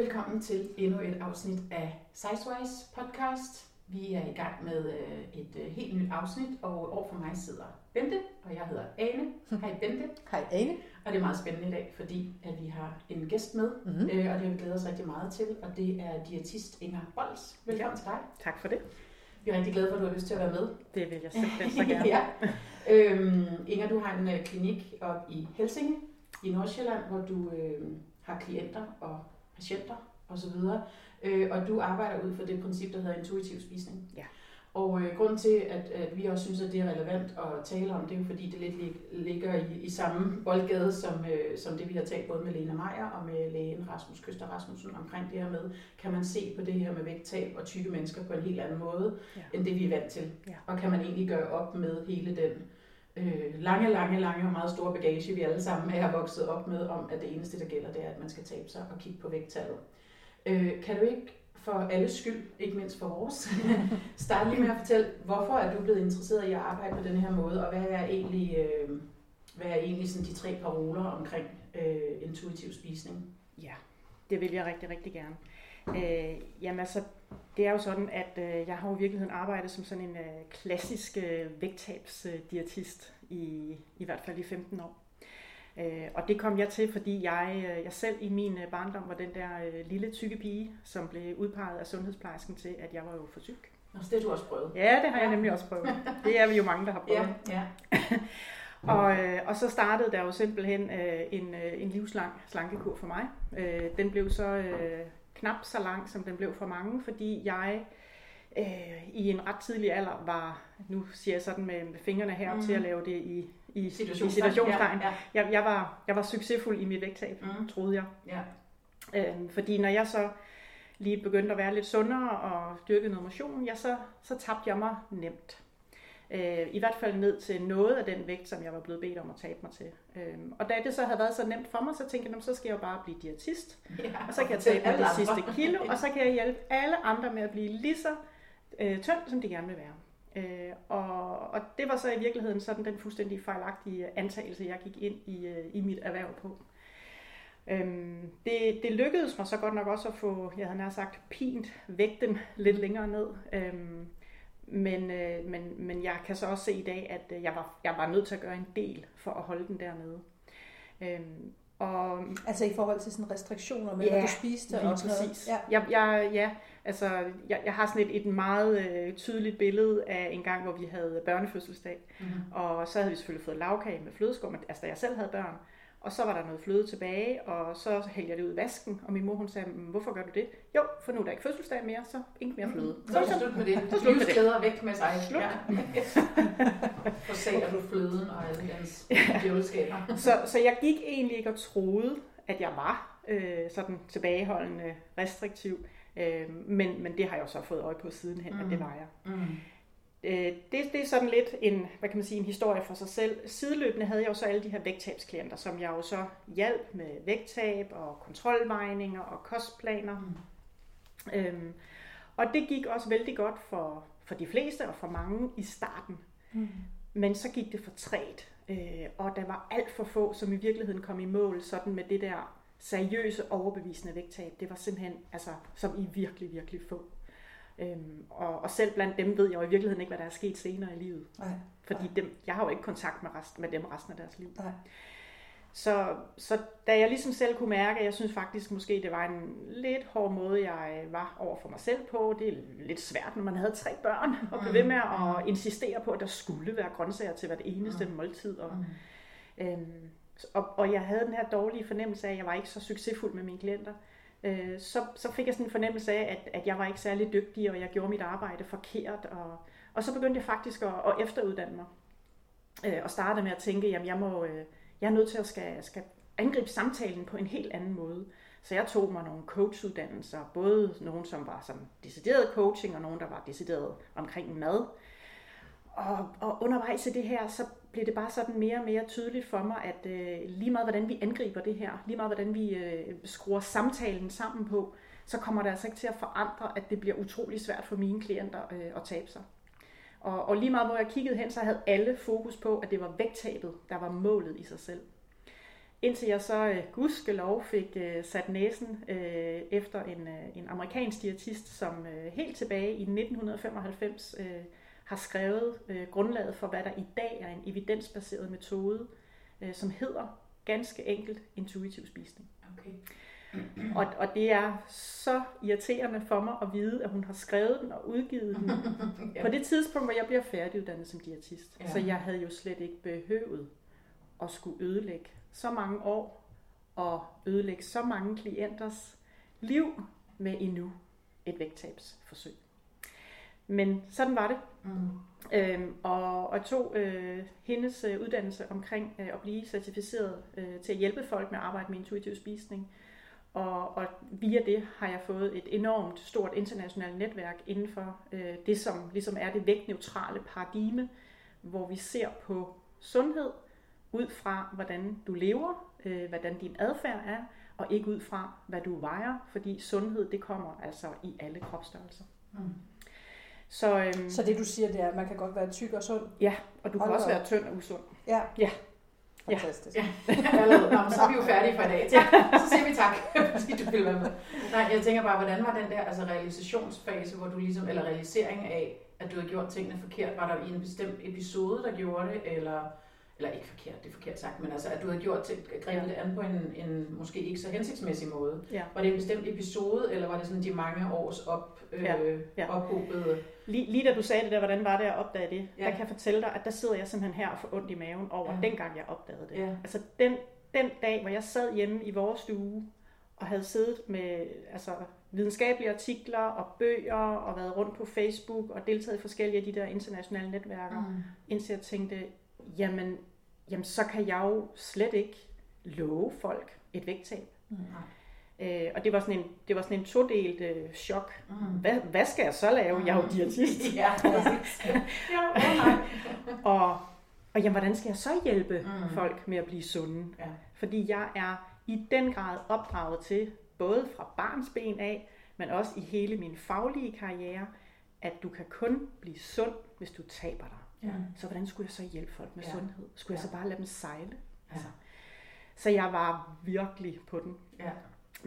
Velkommen til endnu et afsnit af Sizewise podcast. Vi er i gang med øh, et øh, helt nyt afsnit, og over for mig sidder Bente, og jeg hedder Ane. Hej Bente. Hej Ane. Og det er meget spændende i dag, fordi at vi har en gæst med, mm-hmm. og det har vi glædet os rigtig meget til, og det er diætist Inger Bols. Velkommen ja. til dig. Tak for det. Vi er rigtig glade for, at du har lyst til at være med. Det vil jeg simpelthen så gerne. ja. øhm, Inger, du har en klinik op i Helsinge i Nordsjælland, hvor du øh, har klienter og patienter osv. Øh, og du arbejder ud fra det princip, der hedder intuitiv spisning. Ja. Og øh, grunden til, at, at vi også synes, at det er relevant at tale om, det er jo fordi, det lidt ligger i, i samme boldgade som, øh, som det, vi har talt både med Lena Meier og med lægen Rasmus Køster Rasmussen omkring det her med, kan man se på det her med vægttab og tykke mennesker på en helt anden måde, ja. end det vi er vant til. Ja. Og kan man egentlig gøre op med hele den øh, lange, lange, lange og meget store bagage, vi alle sammen er vokset op med, om at det eneste, der gælder, det er, at man skal tabe sig og kigge på vægttallet. Øh, kan du ikke for alles skyld, ikke mindst for vores, starte lige med at fortælle, hvorfor er du blevet interesseret i at arbejde på den her måde, og hvad er egentlig, øh, hvad er egentlig sådan de tre paroler omkring øh, intuitiv spisning? Ja, det vil jeg rigtig, rigtig gerne. Øh, jamen altså, det er jo sådan, at øh, jeg har jo i virkeligheden arbejdet som sådan en øh, klassisk øh, vægttabsdiætist i, i hvert fald i 15 år. Øh, og det kom jeg til, fordi jeg, øh, jeg selv i min øh, barndom var den der øh, lille tykke pige, som blev udpeget af sundhedsplejersken til, at jeg var jo for tyk. Og det har du også prøvet? Ja, det har jeg nemlig også prøvet. Det er vi jo mange, der har prøvet. Ja, ja. og, øh, og så startede der jo simpelthen øh, en, øh, en livslang slankekur for mig. Øh, den blev så øh, knap så lang, som den blev for mange, fordi jeg øh, i en ret tidlig alder var, nu siger jeg sådan med, med fingrene her, mm. til at lave det i i situationstegn. Ja, ja. Jeg, jeg, var, jeg var succesfuld i mit vægttab, mm. troede jeg. Ja. Øhm, fordi når jeg så lige begyndte at være lidt sundere og dyrke noget motion, ja, så, så tabte jeg mig nemt. Øh, I hvert fald ned til noget af den vægt, som jeg var blevet bedt om at tabe mig til. Øh, og da det så havde været så nemt for mig, så tænkte jeg, så skal jeg jo bare blive diætist. Ja, og så kan jeg tabe mig det sidste kilo, og så kan jeg hjælpe alle andre med at blive lige så øh, tynd, som de gerne vil være. Øh, og, og det var så i virkeligheden sådan den fuldstændig fejlagtige antagelse, jeg gik ind i, øh, i mit erhverv på. Øhm, det, det lykkedes mig så godt nok også at få, jeg havde nær sagt, pint vægten lidt længere ned. Øhm, men, øh, men, men jeg kan så også se i dag, at øh, jeg var, jeg var nødt til at gøre en del for at holde den dernede. Øhm, og, altså i forhold til sådan restriktioner med, ja, hvad du spiste og sådan noget? Ja. Jeg, jeg, ja, altså jeg, jeg har sådan et, et meget øh, tydeligt billede af en gang, hvor vi havde børnefødselsdag. Mm-hmm. Og så havde vi selvfølgelig fået lavkage med flødeskum, altså da jeg selv havde børn. Og så var der noget fløde tilbage, og så hældte jeg det ud i vasken, og min mor hun sagde, hvorfor gør du det? Jo, for nu er der ikke fødselsdag mere, så ikke mere fløde. Mm. Så er det slut med det. Så slut med det. væk med sig. Slut. Ja. Forsager du fløden og alle dens djævelskaber. så, så jeg gik egentlig ikke og troede, at jeg var øh, sådan tilbageholdende, restriktiv. Øh, men, men det har jeg jo så fået øje på sidenhen, mm. at det var jeg. Mm. Øh, det, det er sådan lidt en, hvad kan man sige, en historie for sig selv. Sideløbende havde jeg jo så alle de her vægttabsklienter, som jeg jo så hjalp med vægttab og kontrolvejninger og kostplaner. Mm. Øhm, og det gik også vældig godt for, for de fleste og for mange i starten. Mm. Men så gik det for træt, øh, og der var alt for få, som i virkeligheden kom i mål sådan med det der seriøse, overbevisende vægttab. Det var simpelthen, altså, som i virkelig, virkelig få. Øhm, og, og selv blandt dem ved jeg jo i virkeligheden ikke, hvad der er sket senere i livet. Nej, Fordi nej. Dem, jeg har jo ikke kontakt med, rest, med dem resten af deres liv. Nej. Så, så da jeg ligesom selv kunne mærke, at jeg synes faktisk måske, det var en lidt hård måde, jeg var over for mig selv på. Det er lidt svært, når man havde tre børn, og blive ved med at mm. insistere på, at der skulle være grøntsager til hvert eneste mm. måltid. Og, mm. øhm, og, og jeg havde den her dårlige fornemmelse af, at jeg var ikke så succesfuld med mine klienter øh, så, så fik jeg sådan en fornemmelse af, at, at jeg var ikke særlig dygtig, og jeg gjorde mit arbejde forkert. Og, og så begyndte jeg faktisk at, at efteruddanne mig. Øh, og startede med at tænke, at jeg, må, øh, jeg er nødt til at skal, skal angribe samtalen på en helt anden måde. Så jeg tog mig nogle coachuddannelser, både nogle, som var som decideret coaching, og nogle, der var decideret omkring mad. Og, og undervejs i det her, så blev det bare sådan mere og mere tydeligt for mig, at øh, lige meget hvordan vi angriber det her, lige meget hvordan vi øh, skruer samtalen sammen på, så kommer det altså ikke til at forandre, at det bliver utrolig svært for mine klienter øh, at tabe sig. Og, og lige meget hvor jeg kiggede hen, så havde alle fokus på, at det var vægttabet, der var målet i sig selv. Indtil jeg så øh, gudskelov fik øh, sat næsen øh, efter en, øh, en amerikansk diætist, som øh, helt tilbage i 1995 øh, har skrevet øh, grundlaget for, hvad der i dag er en evidensbaseret metode, øh, som hedder ganske enkelt intuitiv spisning. Okay. Og, og det er så irriterende for mig at vide, at hun har skrevet den og udgivet den ja. på det tidspunkt, hvor jeg bliver færdiguddannet som diætist. Ja. Så jeg havde jo slet ikke behøvet at skulle ødelægge så mange år og ødelægge så mange klienters liv med endnu et vægttabsforsøg. Men sådan var det. Mm. Øhm, og, og tog øh, hendes øh, uddannelse omkring øh, at blive certificeret øh, til at hjælpe folk med at arbejde med intuitiv spisning. Og, og via det har jeg fået et enormt stort internationalt netværk inden for øh, det, som ligesom er det vægtneutrale paradigme, hvor vi ser på sundhed ud fra, hvordan du lever, øh, hvordan din adfærd er, og ikke ud fra, hvad du vejer, fordi sundhed, det kommer altså i alle kropsstørrelser. Mm. Så, øhm, så det du siger, det er, at man kan godt være tyk og sund? Ja, og du kan også være tynd og usund. Ja. ja. Fantastisk. Ja. Nå, så er vi jo færdige for i dag. Så siger vi tak, fordi du vil være med. Nej, jeg tænker bare, hvordan var den der altså realisationsfase, hvor du ligesom, eller realisering af, at du havde gjort tingene forkert, var der i en bestemt episode, der gjorde det, eller eller ikke forkert, det er forkert sagt, men altså, at du havde gjort til, grebet det an på en, en måske ikke så hensigtsmæssig måde. Ja. Var det en bestemt episode, eller var det sådan de mange års op, øh, ja. Ja. ophobede... Lige, lige da du sagde det der, hvordan var det at opdage det, ja. der kan jeg fortælle dig, at der sidder jeg simpelthen her og får ondt i maven over, ja. dengang jeg opdagede det. Ja. Altså den, den dag, hvor jeg sad hjemme i vores stue, og havde siddet med altså, videnskabelige artikler og bøger, og været rundt på Facebook, og deltaget i forskellige af de der internationale netværker, mm. indtil jeg tænkte, jamen, jamen så kan jeg jo slet ikke love folk et vægttab. Mm. Øh, og det var sådan en, det var sådan en todelt øh, chok. Mm. Hvad, hvad skal jeg så lave? Jeg er jo mm. diætist. ja, ja, og, og jamen, hvordan skal jeg så hjælpe mm. folk med at blive sunde? Ja. Fordi jeg er i den grad opdraget til, både fra barns ben af, men også i hele min faglige karriere, at du kan kun blive sund, hvis du taber dig. Ja. Så hvordan skulle jeg så hjælpe folk med ja. sundhed? Skulle ja. jeg så bare lade dem sejle? Ja. Altså. Så jeg var virkelig på den. Ja.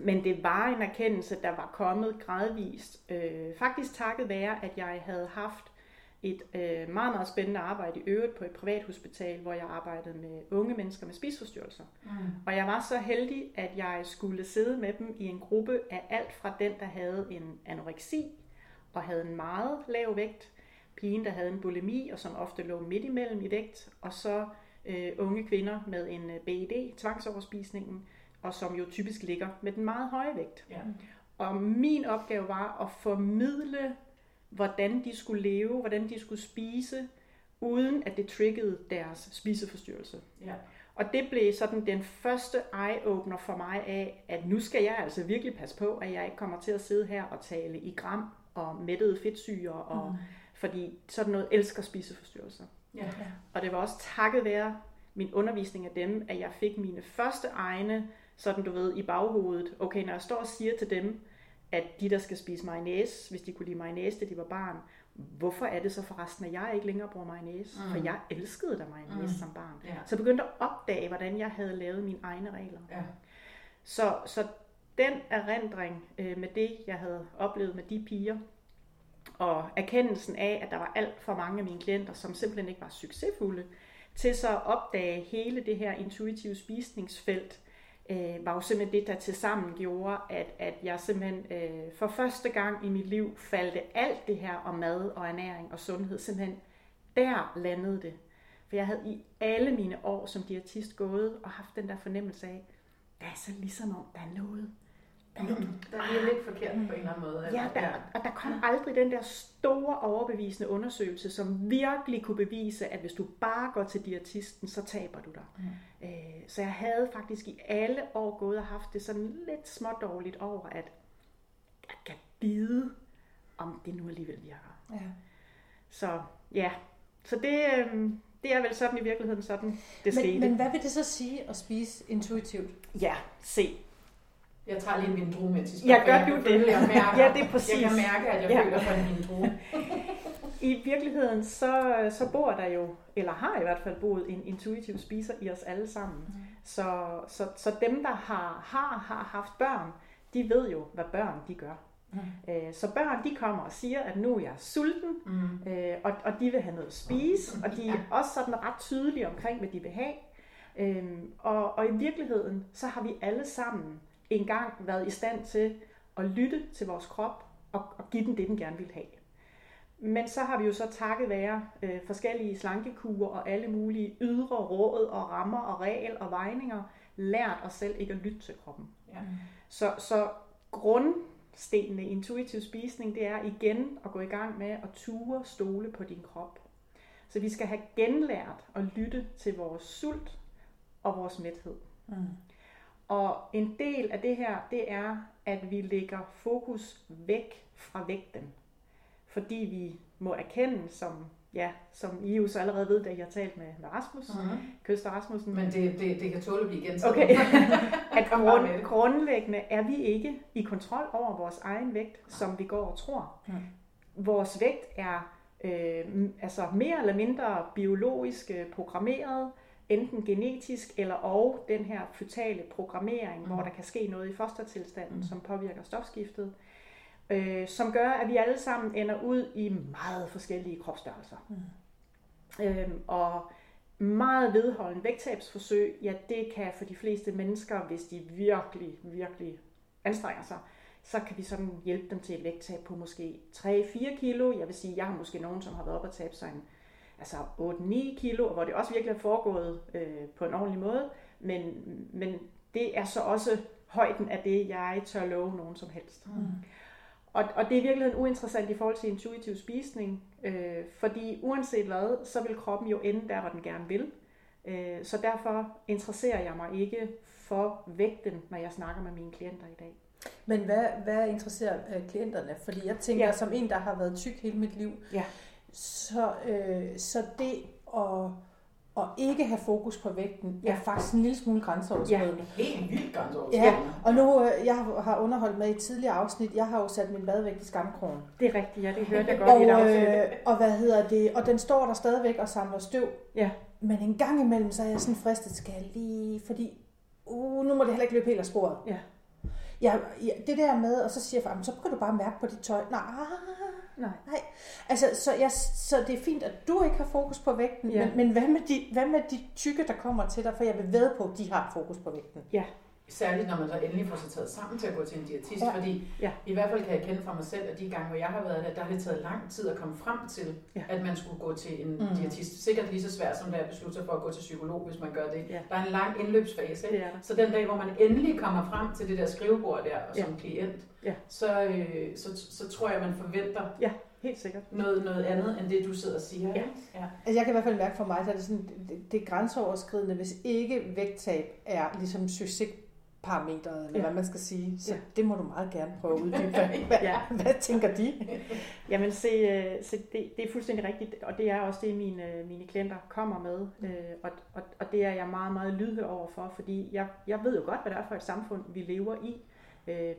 Men det var en erkendelse, der var kommet gradvist. Øh, faktisk takket være, at jeg havde haft et øh, meget, meget spændende arbejde i øvrigt på et privat hospital, hvor jeg arbejdede med unge mennesker med spiseforstyrrelser. Mm. Og jeg var så heldig, at jeg skulle sidde med dem i en gruppe af alt fra den, der havde en anoreksi og havde en meget lav vægt, pigen, der havde en bulimi, og som ofte lå midt imellem i vægt, og så øh, unge kvinder med en øh, BED, tvangsoverspisningen, og som jo typisk ligger med den meget høje vægt. Ja. Og min opgave var at formidle, hvordan de skulle leve, hvordan de skulle spise, uden at det triggede deres spiseforstyrrelse. Ja. Og det blev sådan den første eye-opener for mig af, at nu skal jeg altså virkelig passe på, at jeg ikke kommer til at sidde her og tale i gram og mættede fedtsyre og mm fordi sådan noget elsker spiseforstyrrelser. Ja. Og det var også takket være min undervisning af dem, at jeg fik mine første egne, sådan du ved, i baghovedet. Okay, når jeg står og siger til dem, at de, der skal spise mayonnaise, hvis de kunne lide mayonnaise, da de var barn, hvorfor er det så forresten, at jeg ikke længere bruger mayonnaise? Mm. For jeg elskede da mayonnaise mm. som barn. Ja. Så jeg begyndte at opdage, hvordan jeg havde lavet mine egne regler. Ja. Så, så den erindring øh, med det, jeg havde oplevet med de piger, og erkendelsen af, at der var alt for mange af mine klienter, som simpelthen ikke var succesfulde, til så at opdage hele det her intuitive spisningsfelt, øh, var jo simpelthen det, der til sammen gjorde, at, at jeg simpelthen øh, for første gang i mit liv faldt alt det her om mad og ernæring og sundhed, simpelthen der landede det. For jeg havde i alle mine år som diætist gået og haft den der fornemmelse af, der er så ligesom om, der er noget, Mm. Der er lidt forkert på en eller anden måde. Eller? Ja, der, og der kom aldrig den der store overbevisende undersøgelse, som virkelig kunne bevise, at hvis du bare går til diætisten, så taber du dig. Mm. Øh, så jeg havde faktisk i alle år gået og haft det sådan lidt smådårligt over, at jeg kan vide, om det nu alligevel virker. Ja. Så ja, så det, øh, det er vel sådan i virkeligheden sådan, det men, skete. Men hvad vil det så sige at spise intuitivt? Ja, se, jeg tager lige min drue, mens I Ja, gør du det? Jeg mærker, ja, det er præcis. Jeg kan mærke, at jeg ja. føler for min drue. i virkeligheden, så, så bor der jo, eller har i hvert fald boet en intuitiv spiser i os alle sammen. Mm. Så, så, så dem, der har, har, har haft børn, de ved jo, hvad børn de gør. Mm. Øh, så børn de kommer og siger, at nu er jeg sulten, mm. øh, og, og de vil have noget at spise, og de er også sådan ret tydelige omkring, hvad de vil have. Øhm, og, og i virkeligheden, så har vi alle sammen engang været i stand til at lytte til vores krop og, og give den det, den gerne vil have. Men så har vi jo så takket være øh, forskellige slankekurer og alle mulige ydre råd og rammer og regel og vejninger lært os selv ikke at lytte til kroppen. Ja. Så, så grundstenene i intuitiv spisning, det er igen at gå i gang med at ture stole på din krop. Så vi skal have genlært at lytte til vores sult og vores mæthed. Mm. Og en del af det her, det er, at vi lægger fokus væk fra vægten. Fordi vi må erkende, som, ja, som I jo så allerede ved, da I har talt med, med Rasmus, mm-hmm. Køster Rasmussen. Men det, det, det kan tåle at blive gentaget. Okay. at grund, grundlæggende er vi ikke i kontrol over vores egen vægt, som vi går og tror. Mm. Vores vægt er øh, altså mere eller mindre biologisk programmeret, enten genetisk eller og den her føtale programmering, mm. hvor der kan ske noget i fostertilstanden, mm. som påvirker stofskiftet, øh, som gør, at vi alle sammen ender ud i meget forskellige kropsstørrelser. Mm. Øhm, og meget vedholden vægttabsforsøg, ja, det kan for de fleste mennesker, hvis de virkelig, virkelig anstrenger sig, så kan vi sådan hjælpe dem til et vægttab på måske 3-4 kilo. Jeg vil sige, jeg har måske nogen, som har været op og tabe sig en altså 8-9 kilo, hvor det også virkelig er foregået øh, på en ordentlig måde, men, men det er så også højden af det, jeg tør love nogen som helst. Mm. Og, og det er virkelig uinteressant i forhold til intuitiv spisning, øh, fordi uanset hvad, så vil kroppen jo ende der, hvor den gerne vil. Øh, så derfor interesserer jeg mig ikke for vægten, når jeg snakker med mine klienter i dag. Men hvad, hvad interesserer øh, klienterne? Fordi jeg tænker, ja. som en, der har været tyk hele mit liv, ja. Så, øh, så det at, at ikke have fokus på vægten er faktisk en lille smule grænseoverskridende. Ja, helt vildt grænseoverskridende. Ja, og nu, øh, jeg har underholdt med i et tidligere afsnit, jeg har jo sat min badvægt i skamkronen. Det er rigtigt, ja, det hørte jeg godt og, i et afsnit. Øh, og hvad hedder det, og den står der stadigvæk og samler støv. Ja. Men en gang imellem, så er jeg sådan fristet, skal jeg lige, fordi uh, nu må det heller ikke løbe helt af sporet. Ja. Ja, ja, det der med, og så siger jeg, så kan du bare mærke på dit tøj. Nej, Nej. Nej. Altså, så, jeg, så det er fint, at du ikke har fokus på vægten, ja. men, men hvad, med de, hvad med de tykke, der kommer til dig? For jeg vil ved på, at de har fokus på vægten. Ja. Særligt når man så endelig får sig taget sammen til at gå til en diætist, ja. fordi ja. i hvert fald kan jeg kende fra mig selv, at de gange, hvor jeg har været der, der har det taget lang tid at komme frem til, ja. at man skulle gå til en mm. diætist. Sikkert lige så svært som det er at beslutte sig for at gå til psykolog, hvis man gør det. Ja. Der er en lang indløbsfase. Ja. Så den dag, hvor man endelig kommer frem til det der skrivebord der, og som ja. klient, ja. Så, øh, så, så tror jeg, at man forventer ja helt sikkert. Noget, noget andet end det, du sidder og siger. Ja. ja. Altså, jeg kan i hvert fald mærke for mig, at det, sådan, det, det er grænseoverskridende, hvis ikke vægttab er ligesom succesparametret, eller ja. hvad man skal sige. Så ja. det må du meget gerne prøve at uddybe. Hvad, ja. hvad tænker de? Jamen se, øh, se det, det er fuldstændig rigtigt, og det er også det, mine, mine klienter kommer med. Øh, og, og, og det er jeg meget, meget lydhør overfor, fordi jeg, jeg ved jo godt, hvad det er for et samfund, vi lever i. Øh,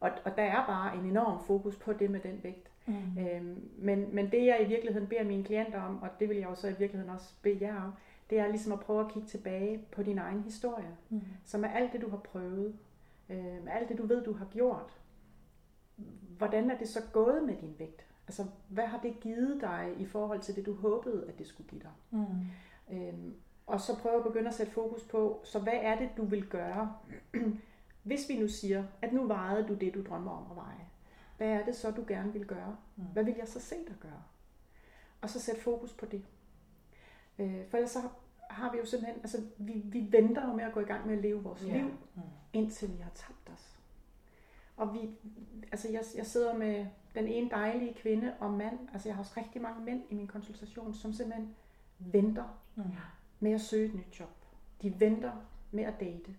og, og der er bare en enorm fokus på det med den vægt. Mm. Øhm, men, men det jeg i virkeligheden beder mine klienter om, og det vil jeg jo så i virkeligheden også bede jer om, det er ligesom at prøve at kigge tilbage på din egen historie. Mm. Så med alt det, du har prøvet, øh, med alt det, du ved, du har gjort, hvordan er det så gået med din vægt? Altså, hvad har det givet dig i forhold til det, du håbede, at det skulle give dig? Mm. Øhm, og så prøve at begynde at sætte fokus på, så hvad er det, du vil gøre, hvis vi nu siger, at nu vejede du det, du drømmer om at veje hvad er det så, du gerne vil gøre? Mm. Hvad vil jeg så se dig gøre? Og så sæt fokus på det. Øh, for ellers så har vi jo simpelthen, altså vi, vi venter jo med at gå i gang med at leve vores yeah. liv, mm. indtil vi har tabt os. Og vi, altså jeg, jeg sidder med den ene dejlige kvinde og mand, altså jeg har også rigtig mange mænd i min konsultation, som simpelthen venter mm. med at søge et nyt job. De venter med at date.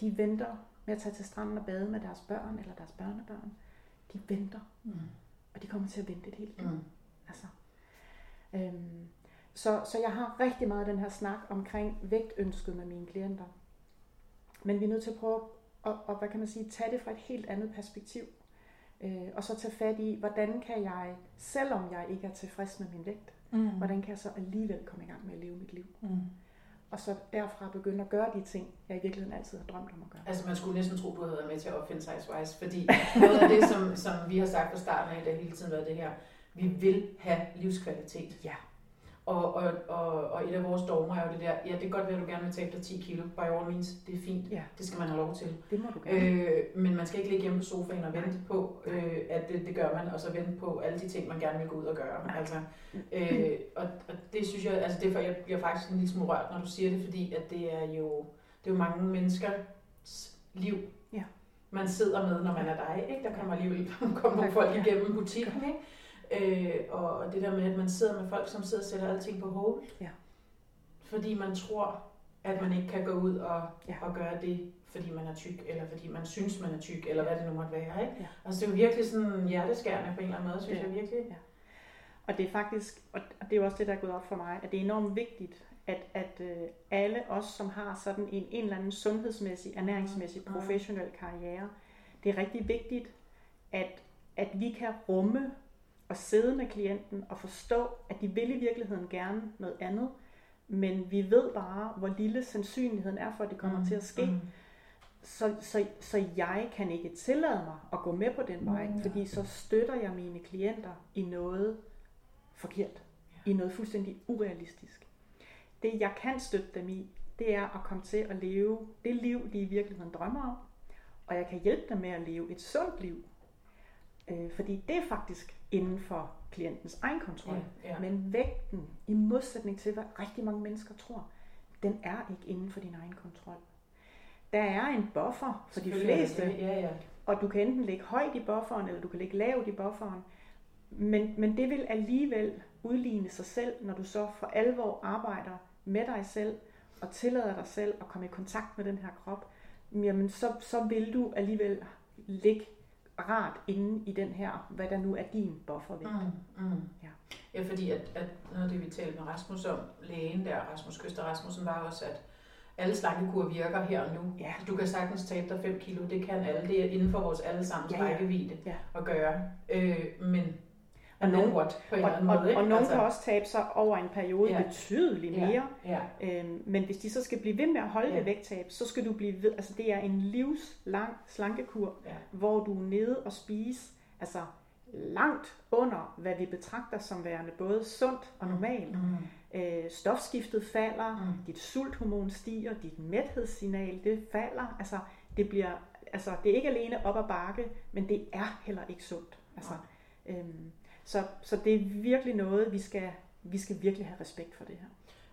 De venter med at tage til stranden og bade med deres børn eller deres børnebørn de venter. Mm. Og de kommer til at vente et helt liv. Mm. Altså. Øhm, så, så jeg har rigtig meget den her snak omkring vægtønsket med mine klienter. Men vi er nødt til at prøve at, og, hvad kan man sige, tage det fra et helt andet perspektiv. Øh, og så tage fat i, hvordan kan jeg, selvom jeg ikke er tilfreds med min vægt, mm. hvordan kan jeg så alligevel komme i gang med at leve mit liv? Mm. Og så derfra begynde at gøre de ting, jeg i virkeligheden altid har drømt om at gøre. Altså man skulle næsten tro, du havde været med til at opfinde Sizewise, fordi noget af det, som, som vi har sagt fra starten af, det hele tiden været det her, vi vil have livskvalitet. Ja. Og, og, og, og et af vores dogmer er jo det der, ja, det kan godt være, at du gerne vil tabe dig 10 kilo, by all means, det er fint, ja. det skal man have lov til. Det må du gerne. Øh, men man skal ikke ligge hjemme på sofaen og vente på, øh, at det, det gør man, og så vente på alle de ting, man gerne vil gå ud og gøre. Nej. Altså, øh, og, og det synes jeg, altså derfor jeg bliver faktisk en lille smule rørt, når du siger det, fordi at det er jo, det er jo mange menneskers liv, ja. man sidder med, når man er dig. Ikke? Der kommer alligevel kommer folk igennem butikken, ikke? Øh, og det der med, at man sidder med folk, som sidder og sætter alting på hold. Ja. Fordi man tror, at man ikke kan gå ud og, ja. og gøre det, fordi man er tyk, eller fordi man synes, man er tyk, eller hvad det nu måtte være. Ikke? Ja. Altså det er jo virkelig sådan hjerteskærende på en eller anden måde, synes ja. jeg virkelig. Ja. Og det er faktisk, og det er også det, der er gået op for mig, at det er enormt vigtigt, at, at uh, alle os, som har sådan en, en eller anden sundhedsmæssig, ernæringsmæssig, mm. professionel karriere, det er rigtig vigtigt, at, at vi kan rumme at sidde med klienten og forstå, at de vil i virkeligheden gerne noget andet, men vi ved bare, hvor lille sandsynligheden er for, at det kommer mm. til at ske. Mm. Så, så, så jeg kan ikke tillade mig at gå med på den vej, mm. fordi så støtter jeg mine klienter i noget forkert, ja. i noget fuldstændig urealistisk. Det jeg kan støtte dem i, det er at komme til at leve det liv, de i virkeligheden drømmer om, og jeg kan hjælpe dem med at leve et sundt liv, Øh, fordi det er faktisk inden for klientens egen kontrol. Ja, ja. Men vægten, i modsætning til hvad rigtig mange mennesker tror, den er ikke inden for din egen kontrol. Der er en buffer for de fleste, ja, ja. og du kan enten ligge højt i bufferen, eller du kan ligge lavt i bufferen. Men, men det vil alligevel udligne sig selv, når du så for alvor arbejder med dig selv, og tillader dig selv at komme i kontakt med den her krop, jamen så, så vil du alligevel ligge rart inde i den her, hvad der nu er din buffervægt. Mm, mm. Ja. ja, fordi at, at noget af det, vi talte med Rasmus om, lægen der, Rasmus Køster Rasmussen, var også, at alle slankekur virker her og nu. Ja. Du kan sagtens tabe dig 5 kilo, det kan alle. Det er inden for vores allesammens ja, ja. rækkevidde ja. at gøre. Øh, men og nogen, what, på en og, anden måde, og, og nogen altså, kan også tabe sig over en periode ja. betydeligt mere. Ja. Ja. Øhm, men hvis de så skal blive ved med at holde ja. det vægttab, så skal du blive ved. Altså det er en livslang slankekur, ja. hvor du er nede og spise altså langt under, hvad vi betragter som værende både sundt og mm. normalt. Mm. Øh, stofskiftet falder, mm. dit sulthormon stiger, dit mæthedssignal det falder. Altså det bliver, altså det er ikke alene op ad bakke, men det er heller ikke sundt. Altså, øhm, så, så det er virkelig noget, vi skal, vi skal virkelig have respekt for det her.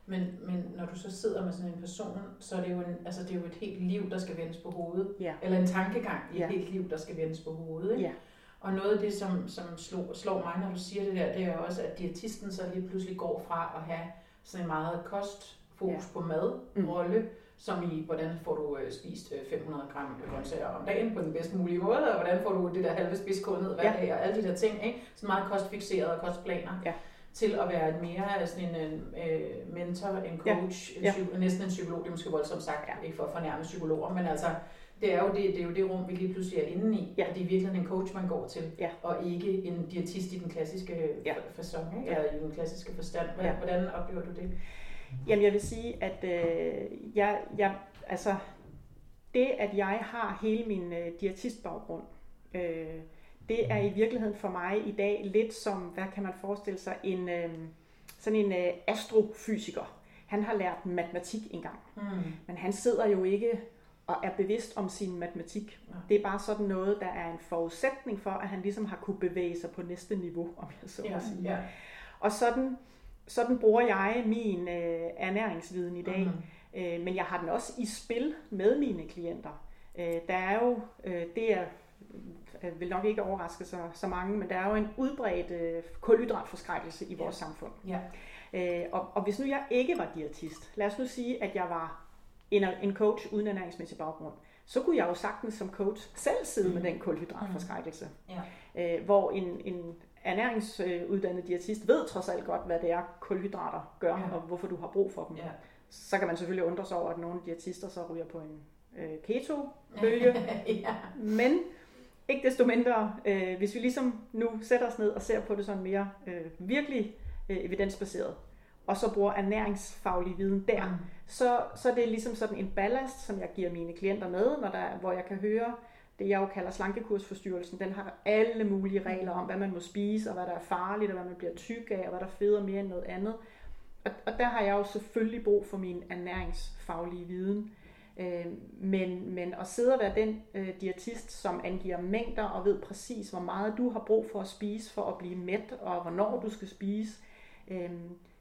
Men, men når du så sidder med sådan en person, så er det jo, en, altså det er jo et helt liv, der skal vendes på hovedet. Ja. Eller en tankegang i et ja. helt liv, der skal vendes på hovedet. Ikke? Ja. Og noget af det, som, som slår, slår mig, når du siger det der, det er jo også, at diætisten så lige pludselig går fra at have sådan en meget kostfokus ja. på mad, mm. rolle, som i, hvordan får du øh, spist øh, 500 gram grøntsager om dagen på den bedst mulige måde, og hvordan får du det der halve spidskål ned hver ja. dag, og alle de der ting, ikke? Så meget kostfixeret og kostplaner. Ja til at være et mere sådan en øh, mentor, en coach, ja. En næsten en psykolog, det er måske voldsomt sagt, ja. ikke for at fornærme psykologer, men altså, det er jo det, det, er jo det rum, vi lige pludselig er inde i, ja. det er virkelig en coach, man går til, ja. og ikke en diætist i den klassiske ja. fasong, ikke? eller i den klassiske forstand. Hvordan, ja. hvordan oplever du det? Jamen jeg vil sige, at øh, jeg, jeg, altså, det at jeg har hele min øh, diætistbaggrund, øh, det er i virkeligheden for mig i dag lidt som, hvad kan man forestille sig, en, øh, sådan en øh, astrofysiker. Han har lært matematik engang, mm. men han sidder jo ikke og er bevidst om sin matematik. Ja. Det er bare sådan noget, der er en forudsætning for, at han ligesom har kunne bevæge sig på næste niveau, om jeg så må ja, sige. Ja. Og sådan sådan bruger jeg min øh, ernæringsviden i dag. Mm. Øh, men jeg har den også i spil med mine klienter. Øh, der er jo, øh, det er øh, vil nok ikke overraske så, så mange, men der er jo en udbredt øh, kulhydratforskrækkelse i vores ja. samfund. Ja. Øh, og, og hvis nu jeg ikke var diætist, lad os nu sige, at jeg var en, en coach uden ernæringsmæssig baggrund, så kunne jeg jo sagtens som coach selv sidde mm. med den kulhydratforskrækkelse. Mm. Ja. Øh, hvor en, en ernæringsuddannet diætist ved trods alt godt, hvad det er, kulhydrater gør, ja. og hvorfor du har brug for dem. Ja. Så kan man selvfølgelig undre sig over, at nogle diætister så ryger på en øh, keto-bølge. ja. Men ikke desto mindre, øh, hvis vi ligesom nu sætter os ned og ser på det sådan mere øh, virkelig øh, evidensbaseret, og så bruger ernæringsfaglig viden der, mm. så, så det er ligesom sådan en ballast, som jeg giver mine klienter med, når der, hvor jeg kan høre, det jeg jo kalder slankekursforstyrrelsen, den har alle mulige regler om, hvad man må spise, og hvad der er farligt, og hvad man bliver tyk af, og hvad der feder mere end noget andet. Og, og der har jeg jo selvfølgelig brug for min ernæringsfaglige viden. Øh, men, men at sidde og være den øh, diætist, som angiver mængder og ved præcis, hvor meget du har brug for at spise for at blive mæt, og hvornår du skal spise, øh,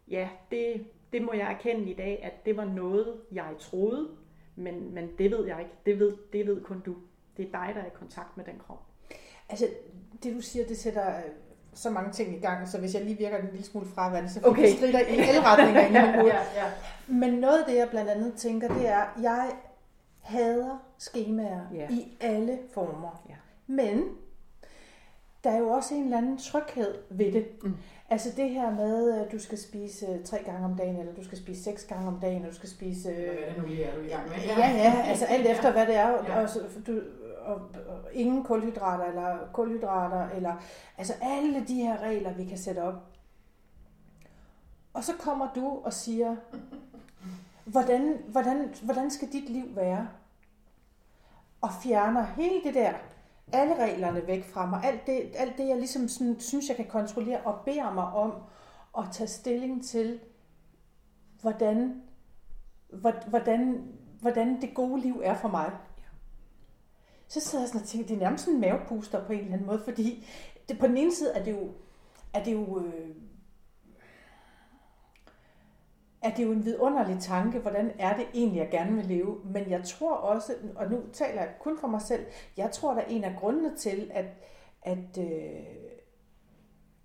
ja, det, det må jeg erkende i dag, at det var noget, jeg troede, men, men det ved jeg ikke. Det ved, det ved kun du. Det er dig, der er i kontakt med den krop. Altså, det du siger, det sætter øh, så mange ting i gang, så hvis jeg lige virker en lille smule fraværende, så okay. strider i alle retninger i ja, ja, ja. Men noget af det, jeg blandt andet tænker, det er, jeg hader skemaer ja. i alle former. Ja. Men der er jo også en eller anden tryghed ved det. Mm. Altså det her med, at du skal spise øh, tre gange om dagen, eller du skal spise seks gange om dagen, eller du skal spise... Hvad er det nu lige er du i gang med? Ja, ja, altså alt efter hvad det er. Ja. Og, så, du, og, og ingen kulhydrater, eller kulhydrater, eller... Altså alle de her regler, vi kan sætte op. Og så kommer du og siger, hvordan, hvordan, hvordan skal dit liv være? Og fjerner hele det der alle reglerne væk fra mig. Alt det, alt det jeg ligesom sådan, synes, jeg kan kontrollere, og beder mig om at tage stilling til, hvordan, hvordan, hvordan det gode liv er for mig. Så sidder jeg sådan og tænker, det er nærmest en mavepuster på en eller anden måde, fordi det, på den ene side er det jo, er det jo øh, er det jo en vidunderlig tanke, hvordan er det egentlig, jeg gerne vil leve. Men jeg tror også, og nu taler jeg kun for mig selv, jeg tror, der er en af grundene til, at, at, øh,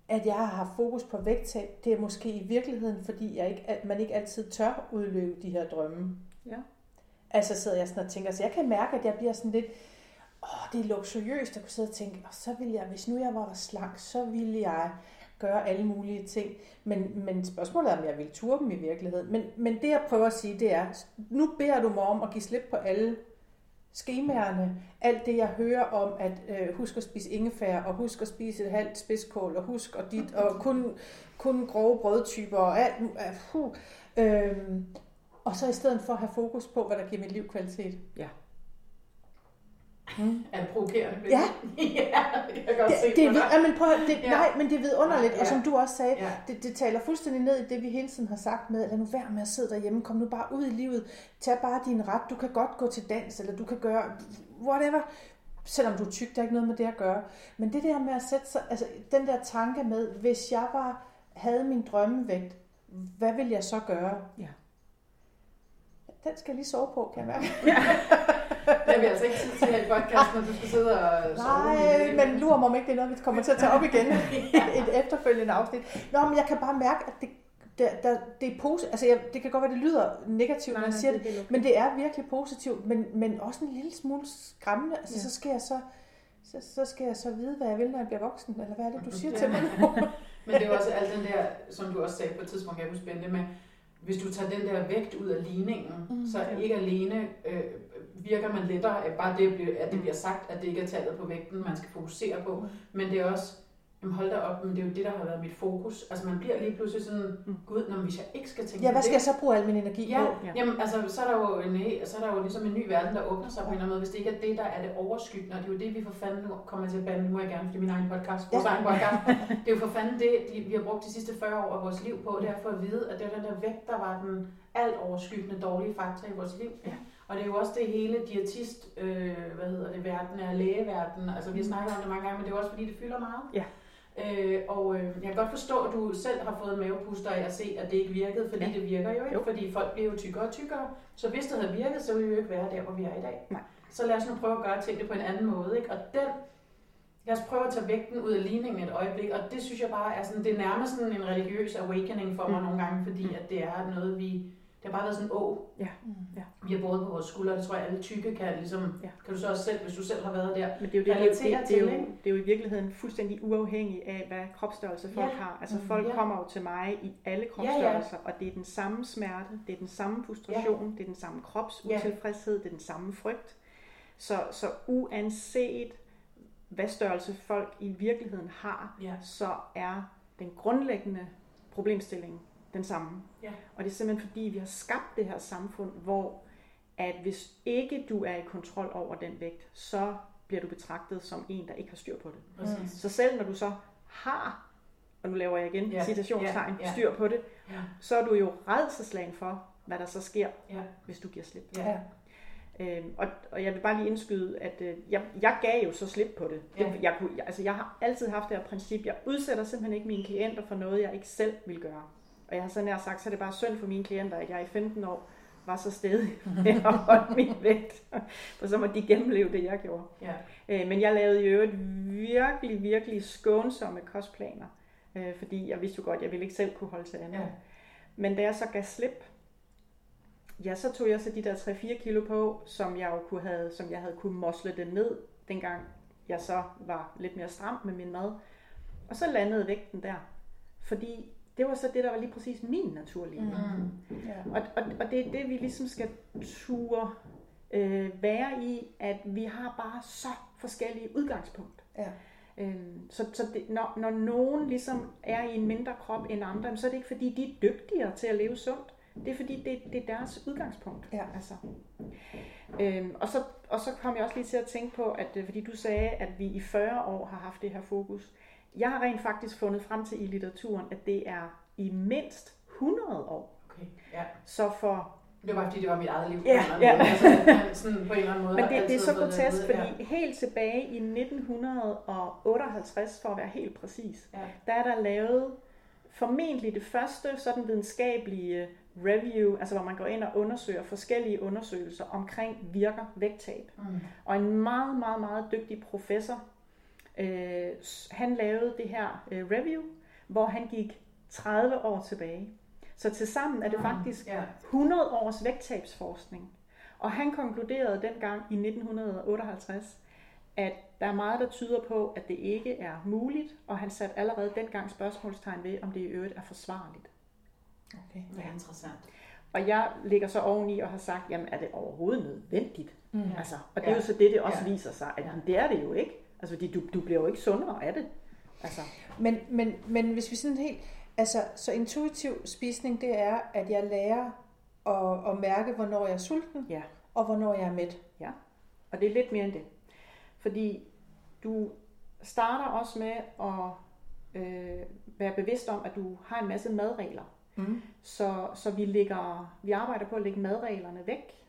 at jeg har haft fokus på vægttab, det er måske i virkeligheden, fordi jeg ikke, at man ikke altid tør udløbe de her drømme. Ja. Altså sidder jeg sådan og tænker, så jeg kan mærke, at jeg bliver sådan lidt, åh, det er luksuriøst at kunne sidde og tænke, og så ville jeg, hvis nu jeg var slank, så ville jeg gøre alle mulige ting. Men, men spørgsmålet er, om jeg vil ture dem i virkeligheden. Men, men det jeg prøver at sige, det er, nu beder du mig om at give slip på alle skemaerne, alt det jeg hører om, at øh, husk at spise ingefær, og husk at spise et halvt spidskål, og husk og dit, og kun, kun grove brødtyper, og alt, uh, øh, og så i stedet for at have fokus på, hvad der giver mit liv kvalitet. Ja. Mm. Er det provokerende? Ja. ja, det kan godt det, se det, det, ja, men prøv, det, ja. Nej, men det er vidunderligt, ja. og som du også sagde, ja. det, det taler fuldstændig ned i det, vi hele tiden har sagt med, lad nu være med at sidde derhjemme, kom nu bare ud i livet, tag bare din ret, du kan godt gå til dans, eller du kan gøre whatever, selvom du er tyk, der er ikke noget med det at gøre. Men det der med at sætte sig, altså den der tanke med, hvis jeg var, havde min drømmevægt, hvad vil jeg så gøre? Ja. Den skal jeg lige sove på, kan jeg mærke. Ja. Det er vi altså ikke tid til her i podcasten, når du skal sidde og sove. Nej, men lurer mig om ikke, det er noget, vi kommer til at tage op igen. Et efterfølgende afsnit. Nå, men jeg kan bare mærke, at det, der, der, det er positivt. Altså, jeg, det kan godt være, det lyder negativt, når jeg siger det, det okay. men det er virkelig positivt, men, men også en lille smule skræmmende. Altså, ja. så skal jeg så, så, så skal jeg så vide, hvad jeg vil, når jeg bliver voksen, eller hvad er det, du siger ja. til mig nu? men det er også alt den der, som du også sagde på et tidspunkt, jeg kunne spænde med, hvis du tager den der vægt ud af ligningen, mm, så ikke alene øh, virker man lettere at bare det, at det bliver sagt, at det ikke er tallet på vægten, man skal fokusere på, mm. men det er også, jamen hold da op, men det er jo det, der har været mit fokus. Altså man bliver lige pludselig sådan, mm. gud, når, hvis jeg ikke skal tænke Ja, hvad skal det, jeg så bruge al min energi ja, på? Ja. Jamen altså, så er, der jo en, så er der jo ligesom en ny verden, der åbner sig på en eller anden måde, hvis det ikke er det, der er det overskyggende, og det er jo det, vi for fanden nu kommer til at bande, nu må jeg gerne, fordi min egen podcast, vores ja. egen podcast, det er jo for fanden det, de, vi har brugt de sidste 40 år af vores liv på, det er for at vide, at det er den der vægt, der var den alt overskyggende dårlige faktor i vores liv. Ja. Og det er jo også det hele diætist, øh, hvad hedder det, verden er lægeverden. Altså vi har snakket om det mange gange, men det er også fordi, det fylder meget. Ja. Øh, og øh, jeg kan godt forstå, at du selv har fået mavepuster af at se, at det ikke virkede, fordi ja. det virker jo ikke, jo. fordi folk bliver jo tykkere og tykkere. Så hvis det havde virket, så ville vi jo ikke være der, hvor vi er i dag. Nej. Så lad os nu prøve at gøre tingene på en anden måde. Ikke? Og den, lad os prøve at tage vægten ud af ligningen et øjeblik, og det synes jeg bare er sådan, det er nærmest sådan en religiøs awakening for mig mm. nogle gange, fordi mm. at det er noget, vi det har bare været sådan en å. Ja. Mm. ja. Vi har båret på vores skuldre, det tror jeg alle tykke kan ligesom, ja. kan du så også selv, hvis du selv har været der, Men det er jo, det, det, det, det, er jo, det er jo i virkeligheden fuldstændig uafhængigt af, hvad kropsstørrelse folk ja. har. Altså folk ja. kommer jo til mig i alle kropsstørrelser, ja, ja. og det er den samme smerte, det er den samme frustration, ja. det er den samme kropsutilfredshed, det er den samme frygt. Så, så uanset hvad størrelse folk i virkeligheden har, ja. så er den grundlæggende problemstilling den samme. Ja. Og det er simpelthen fordi, vi har skabt det her samfund, hvor at hvis ikke du er i kontrol over den vægt, så bliver du betragtet som en, der ikke har styr på det. Præcis. Så selv når du så har, og nu laver jeg igen ja. citationstegn, ja. Ja. styr på det, ja. så er du jo redselslagen for, hvad der så sker, ja. hvis du giver slip. Ja. Øhm, og, og jeg vil bare lige indskyde, at øh, jeg, jeg gav jo så slip på det. Ja. det jeg, kunne, jeg, altså, jeg har altid haft det her princip, jeg udsætter simpelthen ikke mine klienter for noget, jeg ikke selv vil gøre. Og jeg har så nær sagt, så er det bare synd for mine klienter, at jeg i 15 år var så stedig med at holde min vægt. For så må de gennemleve det, jeg gjorde. Ja. Øh, men jeg lavede i øvrigt virkelig, virkelig skånsomme kostplaner. Øh, fordi jeg vidste jo godt, at jeg ville ikke selv kunne holde til andet. Ja. Men da jeg så gav slip, ja, så tog jeg så de der 3-4 kilo på, som jeg jo kunne have, som jeg havde kunne mosle det ned, dengang jeg så var lidt mere stram med min mad. Og så landede vægten der. Fordi det var så det, der var lige præcis min naturlige. Mm. Yeah. Og, og, og det er det, vi ligesom skal ture øh, være i, at vi har bare så forskellige udgangspunkt. Ja. Øhm, så så det, når, når nogen ligesom er i en mindre krop end andre, så er det ikke fordi, de er dygtigere til at leve sundt. Det er fordi, det, det er deres udgangspunkt. Ja. Altså. Øhm, og, så, og så kom jeg også lige til at tænke på, at øh, fordi du sagde, at vi i 40 år har haft det her fokus. Jeg har rent faktisk fundet frem til i litteraturen, at det er i mindst 100 år. Okay. Ja. Så for det var fordi, det var mit eget liv. Ja, ja. Altså, sådan på en eller anden måde. Men det, det er så grotesk, fordi ja. helt tilbage i 1958, for at være helt præcis, ja. der er der lavet formentlig det første sådan videnskabelige review, altså hvor man går ind og undersøger forskellige undersøgelser omkring virker vægttab. Mm. Og en meget, meget, meget dygtig professor, øh, han lavede det her øh, review, hvor han gik 30 år tilbage. Så til sammen er det mm. faktisk 100 års vægttabsforskning. Og han konkluderede dengang i 1958, at der er meget, der tyder på, at det ikke er muligt, og han satte allerede dengang spørgsmålstegn ved, om det i øvrigt er forsvarligt. Okay, det er interessant. Og jeg ligger så oveni og har sagt, jamen er det overhovedet nødvendigt? Mm. Altså, og det er jo så det, det også ja. viser sig, at ja. det er det jo ikke. Altså, fordi du, du bliver jo ikke sundere af det. Altså. Men, men, men hvis vi sådan helt... Altså, så intuitiv spisning, det er, at jeg lærer at, at mærke, hvornår jeg er sulten, ja. og hvornår jeg er mæt. Ja, og det er lidt mere end det. Fordi du starter også med at øh, være bevidst om, at du har en masse madregler. Mm. Så, så vi, lægger, vi arbejder på at lægge madreglerne væk,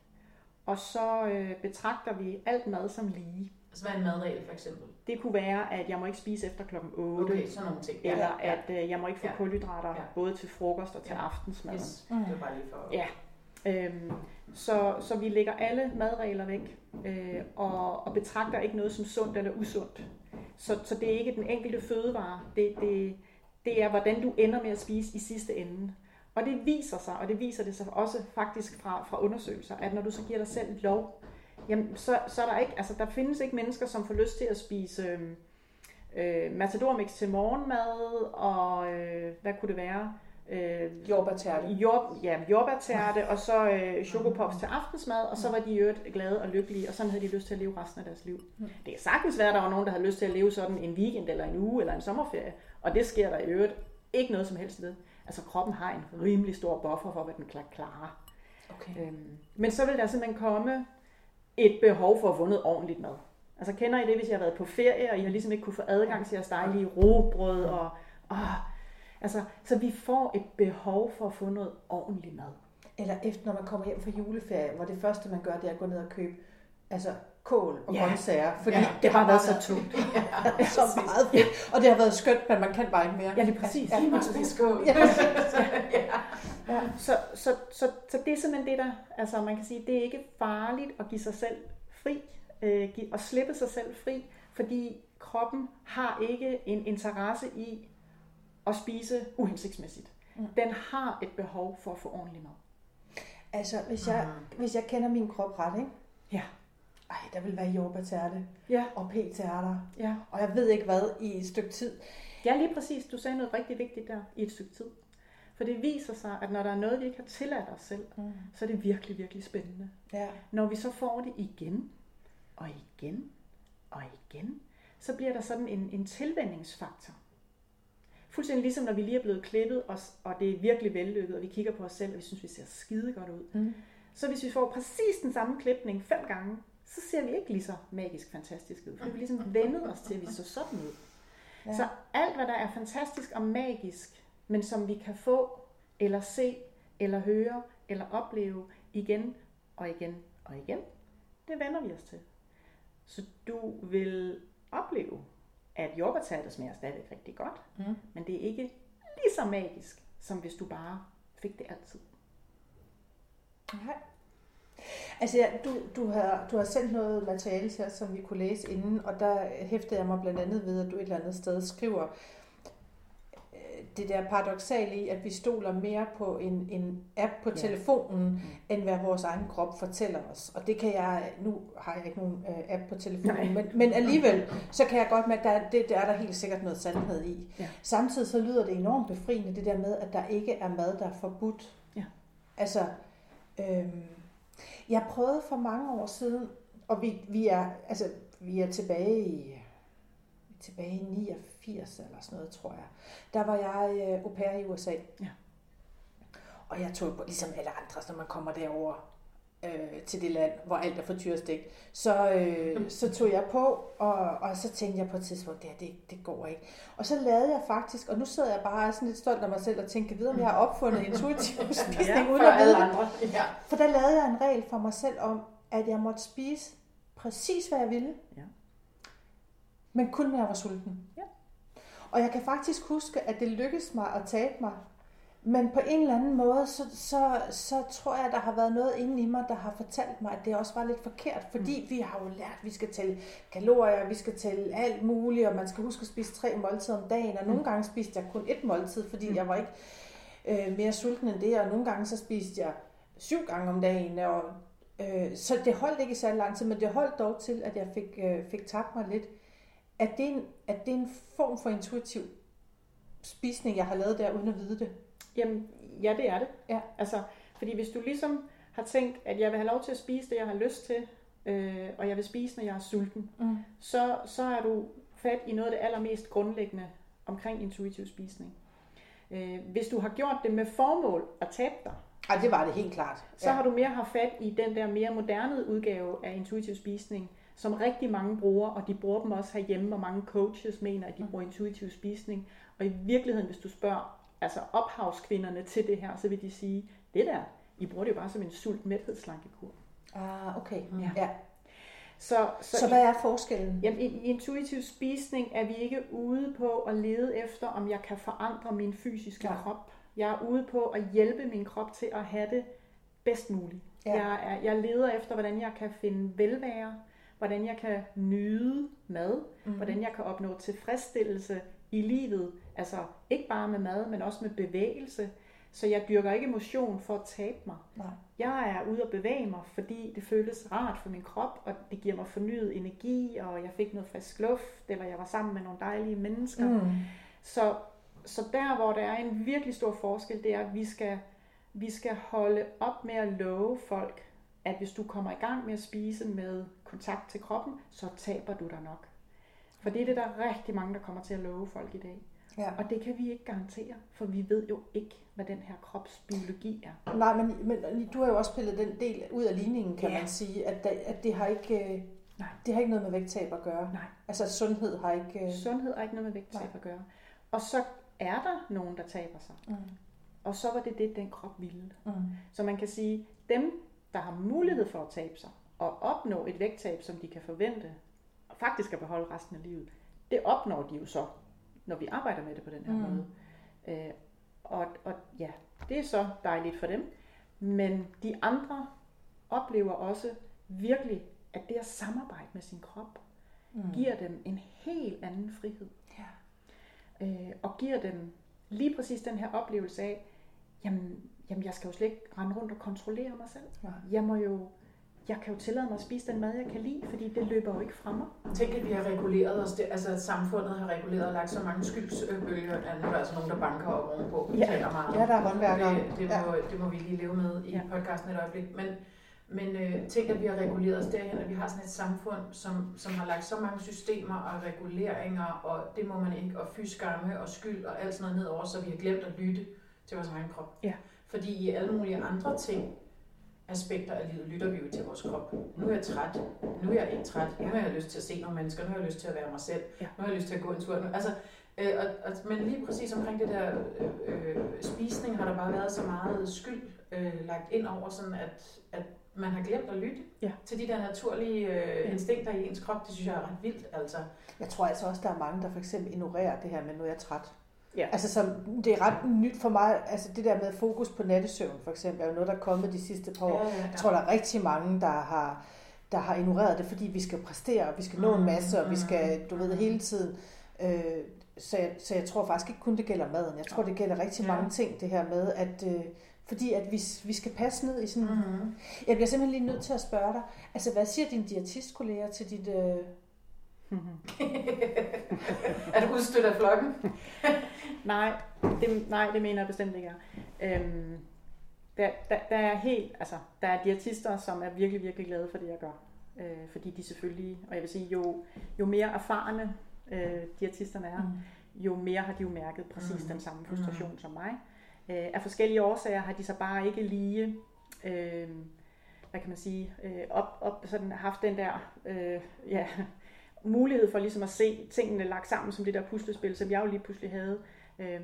og så øh, betragter vi alt mad som lige. Altså hvad er en madregel for eksempel? Det kunne være, at jeg må ikke spise efter klokken 8. Okay, sådan nogle ting. Eller ja, at øh, jeg må ikke få ja. kulhydrater ja. både til frokost og til ja. aftensmad. Yes. Mm. Det var bare lige for... Ja. Øhm, så, så vi lægger alle madregler væk øh, og, og betragter ikke noget som sundt eller usundt. Så, så det er ikke den enkelte fødevare. Det, det, det er, hvordan du ender med at spise i sidste ende. Og det viser sig, og det viser det sig også faktisk fra, fra undersøgelser, at når du så giver dig selv lov, jamen så, så er der ikke, altså der findes ikke mennesker, som får lyst til at spise øhm, øh, matadormix til morgenmad, og øh, hvad kunne det være? Øh, jordbærtærte. Jord, ja, jordbærtærte, og så øh, chokopops til aftensmad, og så var de i øvrigt glade og lykkelige, og sådan havde de lyst til at leve resten af deres liv. Mm. Det kan sagtens være, at der var nogen, der havde lyst til at leve sådan en weekend, eller en uge, eller en sommerferie, og det sker der i øvrigt ikke noget som helst ved. Altså kroppen har en rimelig stor buffer for, hvad den klarer. Okay. Øhm, men så vil der simpelthen komme et behov for at få noget ordentligt mad. Altså kender I det, hvis jeg har været på ferie, og I har ligesom ikke kunne få adgang til at stege i robrød, og, og altså, så vi får et behov for at få noget ordentligt mad. Eller efter, når man kommer hjem fra juleferie, hvor det første, man gør, det er at gå ned og købe altså, kål og ja. grøntsager, fordi ja, det har været så tungt. ja, så meget fedt. Og det har været skønt, men man kan bare ikke mere. Ja, det er præcis. Ja, ja. spise skål. Ja. ja. Ja. Så, så, så, så det er simpelthen det, der, altså man kan sige, det er ikke farligt at give sig selv fri, øh, og slippe sig selv fri, fordi kroppen har ikke en interesse i at spise uhensigtsmæssigt. Mm. Den har et behov for at få ordentlig mad. Altså, hvis jeg, mm. hvis jeg kender min krop ret, ikke? Ja ej, der vil være jordbærtærte ja. og p-tærter, ja. og jeg ved ikke hvad, i et stykke tid. Ja, lige præcis. Du sagde noget rigtig vigtigt der, i et stykke tid. For det viser sig, at når der er noget, vi ikke har tilladt os selv, mm. så er det virkelig, virkelig spændende. Ja. Når vi så får det igen, og igen, og igen, så bliver der sådan en, en tilvændingsfaktor. Fuldstændig ligesom når vi lige er blevet klippet, og, og det er virkelig vellykket, og vi kigger på os selv, og vi synes, vi ser skide godt ud. Mm. Så hvis vi får præcis den samme klipning fem gange, så ser vi ikke lige så magisk fantastisk ud. For vi ligesom vendet os til, at vi så sådan ud. Ja. Så alt, hvad der er fantastisk og magisk, men som vi kan få, eller se, eller høre, eller opleve igen og igen og igen, det vender vi os til. Så du vil opleve, at jordbærtærte smager stadig rigtig godt, mm. men det er ikke lige så magisk, som hvis du bare fik det altid. Nej. Altså, ja, du, du, har, du har sendt noget materiale til os, som vi kunne læse inden, og der hæftede jeg mig blandt andet ved, at du et eller andet sted skriver, det der paradoxale i, at vi stoler mere på en, en app på ja. telefonen, mm. end hvad vores egen krop fortæller os. Og det kan jeg, nu har jeg ikke nogen uh, app på telefonen, men, men alligevel, så kan jeg godt mærke, at der, det, der er der helt sikkert noget sandhed i. Ja. Samtidig så lyder det enormt befriende, det der med, at der ikke er mad, der er forbudt. Ja. Altså, øhm, jeg prøvede for mange år siden, og vi, vi, er, altså, vi er tilbage i tilbage i 89 eller sådan noget, tror jeg. Der var jeg øh, au pair i USA. Ja. Og jeg tog, ligesom alle andre, når man kommer derover øh, til det land, hvor alt er for tyrstik, så, øh, så tog jeg på, og, og så tænkte jeg på et tidspunkt, det, det, det går ikke. Og så lavede jeg faktisk, og nu sidder jeg bare sådan lidt stolt af mig selv og tænker videre, om jeg har opfundet intuitiv spisning ja, uden at vide andre. Ja. For der lavede jeg en regel for mig selv om, at jeg måtte spise præcis, hvad jeg ville. Ja men kun når jeg var sulten. Ja. Og jeg kan faktisk huske, at det lykkedes mig at tabe mig. Men på en eller anden måde, så, så, så tror jeg, der har været noget inde i mig, der har fortalt mig, at det også var lidt forkert. Fordi mm. vi har jo lært, at vi skal tælle kalorier, vi skal tælle alt muligt, og man skal huske at spise tre måltider om dagen. Og mm. nogle gange spiste jeg kun et måltid, fordi mm. jeg var ikke øh, mere sulten end det. Og nogle gange så spiste jeg syv gange om dagen. Og, øh, så det holdt ikke så lang tid, men det holdt dog til, at jeg fik, øh, fik tabt mig lidt. Er det, en, er det en form for intuitiv spisning, jeg har lavet der, uden at vide det? Jamen, ja, det er det. Ja. Altså, fordi hvis du ligesom har tænkt, at jeg vil have lov til at spise det, jeg har lyst til, øh, og jeg vil spise, når jeg er sulten, mm. så, så er du fat i noget af det allermest grundlæggende omkring intuitiv spisning. Øh, hvis du har gjort det med formål at tabe dig, Ja, det var det helt klart. Så har du mere haft fat i den der mere moderne udgave af intuitiv spisning, som rigtig mange bruger, og de bruger dem også herhjemme, hvor mange coaches mener, at de bruger intuitiv spisning. Og i virkeligheden, hvis du spørger altså ophavskvinderne til det her, så vil de sige, det der, I bruger det jo bare som en sult mæthedslankekur. Ah, okay. Ja. ja. Så, så, så hvad er forskellen? Jamen, i, i intuitiv spisning er vi ikke ude på at lede efter, om jeg kan forandre min fysiske ja. krop. Jeg er ude på at hjælpe min krop til at have det bedst muligt. Ja. Jeg, er, jeg leder efter, hvordan jeg kan finde velvære, hvordan jeg kan nyde mad, mm-hmm. hvordan jeg kan opnå tilfredsstillelse i livet, altså ikke bare med mad, men også med bevægelse. Så jeg dyrker ikke motion for at tabe mig. Nej. Jeg er ude at bevæge mig, fordi det føles rart for min krop, og det giver mig fornyet energi, og jeg fik noget frisk luft, eller jeg var sammen med nogle dejlige mennesker. Mm. Så, så der, hvor der er en virkelig stor forskel, det er, at vi skal, vi skal holde op med at love folk, at hvis du kommer i gang med at spise med kontakt til kroppen, så taber du dig nok. For det er det, der er rigtig mange, der kommer til at love folk i dag. Ja. Og det kan vi ikke garantere, for vi ved jo ikke, hvad den her kropsbiologi er. Nej, men, men du har jo også pillet den del ud af ligningen, kan ja. man sige, at, det, at det har ikke... Øh, Nej. Det har ikke noget med vægttab at gøre. Nej. Altså sundhed har ikke... Øh... Sundhed har ikke noget med vægttab Nej. at gøre. Og så er der nogen, der taber sig. Mm. Og så var det det, den krop ville. Mm. Så man kan sige, dem, der har mulighed for at tabe sig, og opnå et vægttab, som de kan forvente, og faktisk at beholde resten af livet, det opnår de jo så, når vi arbejder med det på den her mm. måde. Øh, og, og ja, det er så dejligt for dem. Men de andre oplever også virkelig, at det at samarbejde med sin krop, mm. giver dem en helt anden frihed. Ja. Øh, og giver dem lige præcis den her oplevelse af, jamen, jamen jeg skal jo slet ikke rende rundt og kontrollere mig selv. Ja. Jeg må jo jeg kan jo tillade mig at spise den mad, jeg kan lide, fordi det løber jo ikke fra mig. Tænk, at vi har reguleret os, det, altså at samfundet har reguleret og lagt så mange skyldsbølger, at nu er der altså nogen, der banker op ovenpå. Ja, meget. ja der er håndværkere. Det, det, må, ja. det må vi lige leve med i ja. podcasten et øjeblik. Men, Men øh, tænk, at vi har reguleret os derhen, at vi har sådan et samfund, som, som har lagt så mange systemer og reguleringer, og det må man ikke, og fyskamme og skyld og alt sådan noget nedover, så vi har glemt at lytte til vores egen krop. Ja. Fordi i alle mulige andre ting, aspekter af livet, lytter vi jo til vores krop. Nu er jeg træt, nu er jeg ikke træt, nu har jeg lyst til at se nogle mennesker, nu har jeg lyst til at være mig selv, ja. nu har jeg lyst til at gå en tur. Altså, øh, og, og, men lige præcis omkring det der øh, øh, spisning har der bare været så meget skyld øh, lagt ind over, sådan at, at man har glemt at lytte ja. til de der naturlige øh, instinkter i ens krop. Det synes jeg er ret vildt. Altså. Jeg tror altså også, der er mange, der for eksempel ignorerer det her med, nu er jeg træt. Ja. Altså, som, det er ret nyt for mig, altså det der med fokus på nattesøvn, for eksempel, er jo noget, der er kommet de sidste par år. Ja, ja, ja. Jeg tror, der er rigtig mange, der har, der har ignoreret det, fordi vi skal præstere, og vi skal nå en mm, masse, og vi skal, mm. du ved, hele tiden. Øh, så, jeg, så jeg tror faktisk ikke kun, det gælder maden. Jeg tror, det gælder rigtig mange ting, det her med, at øh, fordi at vi, vi skal passe ned i sådan... Mm-hmm. Jeg bliver simpelthen lige nødt til at spørge dig, altså hvad siger dine diætistkolleger til dit... Øh... er du udstødt af flokken? nej, det, nej, det mener jeg bestemt ikke. Øhm, der, der, der, er helt, altså, der er diætister, som er virkelig, virkelig glade for det, jeg gør. Øh, fordi de selvfølgelig, og jeg vil sige, jo, jo mere erfarne øh, diætisterne er, mm. jo mere har de jo mærket præcis mm. den samme frustration mm. som mig. Øh, af forskellige årsager har de så bare ikke lige, øh, hvad kan man sige, øh, op, op, sådan haft den der øh, ja, mulighed for ligesom at se tingene lagt sammen som det der puslespil, som jeg jo lige pludselig havde. Øh,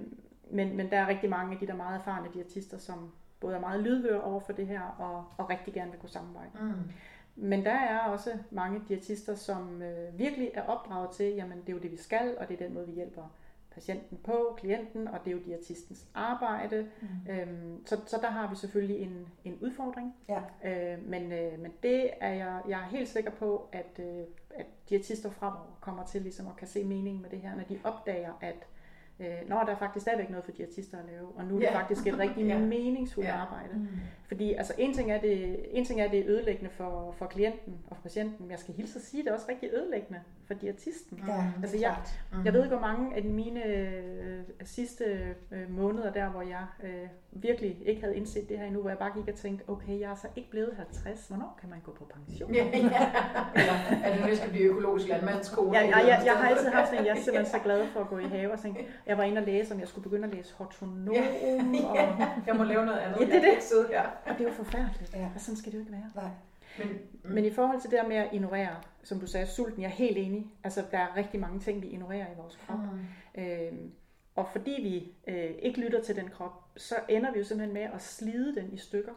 men, men der er rigtig mange af de der meget erfarne diætister, som både er meget lydhøre over for det her, og, og rigtig gerne vil kunne samarbejde. Mm. Men der er også mange diætister, som øh, virkelig er opdraget til, jamen det er jo det, vi skal, og det er den måde, vi hjælper patienten på, klienten, og det er jo diætistens arbejde. Mm. Øhm, så, så der har vi selvfølgelig en, en udfordring. Ja. Øh, men, øh, men det er jeg, jeg er helt sikker på, at, øh, at diætister fremover kommer til ligesom at kan se meningen med det her, når de opdager, at øh, når der er faktisk stadigvæk noget for diætister at lave, og nu er det yeah. faktisk et rigtig yeah. meningsfuldt yeah. arbejde. Mm. Fordi altså, en, ting er det, en ting er, det er ødelæggende for, for klienten og for patienten, men jeg skal hilse at sige, at det er også rigtig ødelæggende for diætisten. Ja, altså, jeg, mm. jeg ved ikke, hvor mange af mine øh, sidste øh, måneder der, hvor jeg øh, virkelig ikke havde indset det her endnu, hvor jeg bare gik og tænkte, okay, jeg er så ikke blevet 50, hvornår kan man gå på pension? Ja, ja. Eller er det, nu skal blive økologisk landmandskole? Ja, ja, jeg, jeg, jeg har altid haft en, jeg er simpelthen så glad for at gå i have og tænke, jeg var inde og læse, om jeg skulle begynde at læse hortonom. Ja, og... ja, jeg må lave noget andet. Ja, det er det. Sidde her. Og det er jo forfærdeligt. Ja. Og sådan skal det jo ikke være. Nej. Men, mm. men i forhold til det der med at ignorere, som du sagde, sulten, jeg er helt enig. Altså, der er rigtig mange ting, vi ignorerer i vores krop. Mm. Øhm, og fordi vi øh, ikke lytter til den krop, så ender vi jo simpelthen med at slide den i stykker.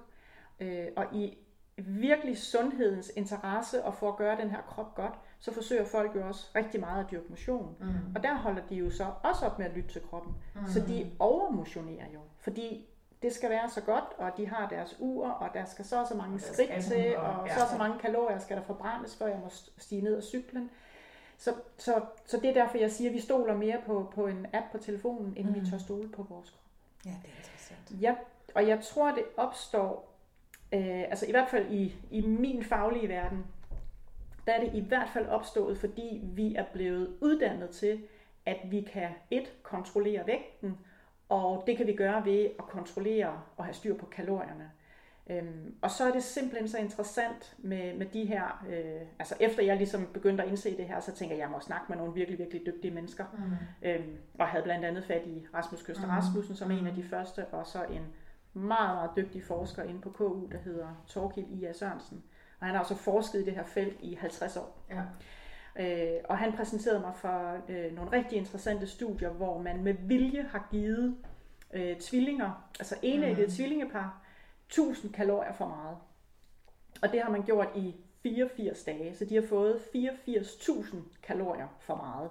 Øh, og i virkelig sundhedens interesse og for at gøre den her krop godt, så forsøger folk jo også rigtig meget at dyrke motion. Mm. Og der holder de jo så også op med at lytte til kroppen. Mm. Så de overmotionerer jo. Fordi det skal være så godt, og de har deres ur, og der skal så og så mange skridt til, og, og så og så mange kalorier skal der forbrændes, før jeg må stige ned af cyklen. Så, så, så det er derfor, jeg siger, at vi stoler mere på, på en app på telefonen, end mm. vi tør stole på vores krop. Ja, det er interessant. Ja, og jeg tror, det opstår, øh, altså i hvert fald i, i min faglige verden, der er det i hvert fald opstået, fordi vi er blevet uddannet til, at vi kan et, kontrollere vægten, og det kan vi gøre ved at kontrollere og have styr på kalorierne. Øhm, og så er det simpelthen så interessant med, med de her, øh, altså efter jeg ligesom begyndte at indse det her, så tænker jeg, jeg må snakke med nogle virkelig, virkelig dygtige mennesker. Mm. Øhm, og havde blandt andet fat i Rasmus Køster mm. Rasmussen som mm. en af de første, og så en meget, meget dygtig forsker inde på KU, der hedder Torkild I.A. Sørensen. Og han har også forsket i det her felt i 50 år. Ja. Øh, og han præsenterede mig for øh, nogle rigtig interessante studier, hvor man med vilje har givet øh, tvillinger, altså enæggede mm. tvillingepar, 1000 kalorier for meget. Og det har man gjort i 84 dage, så de har fået 84.000 kalorier for meget.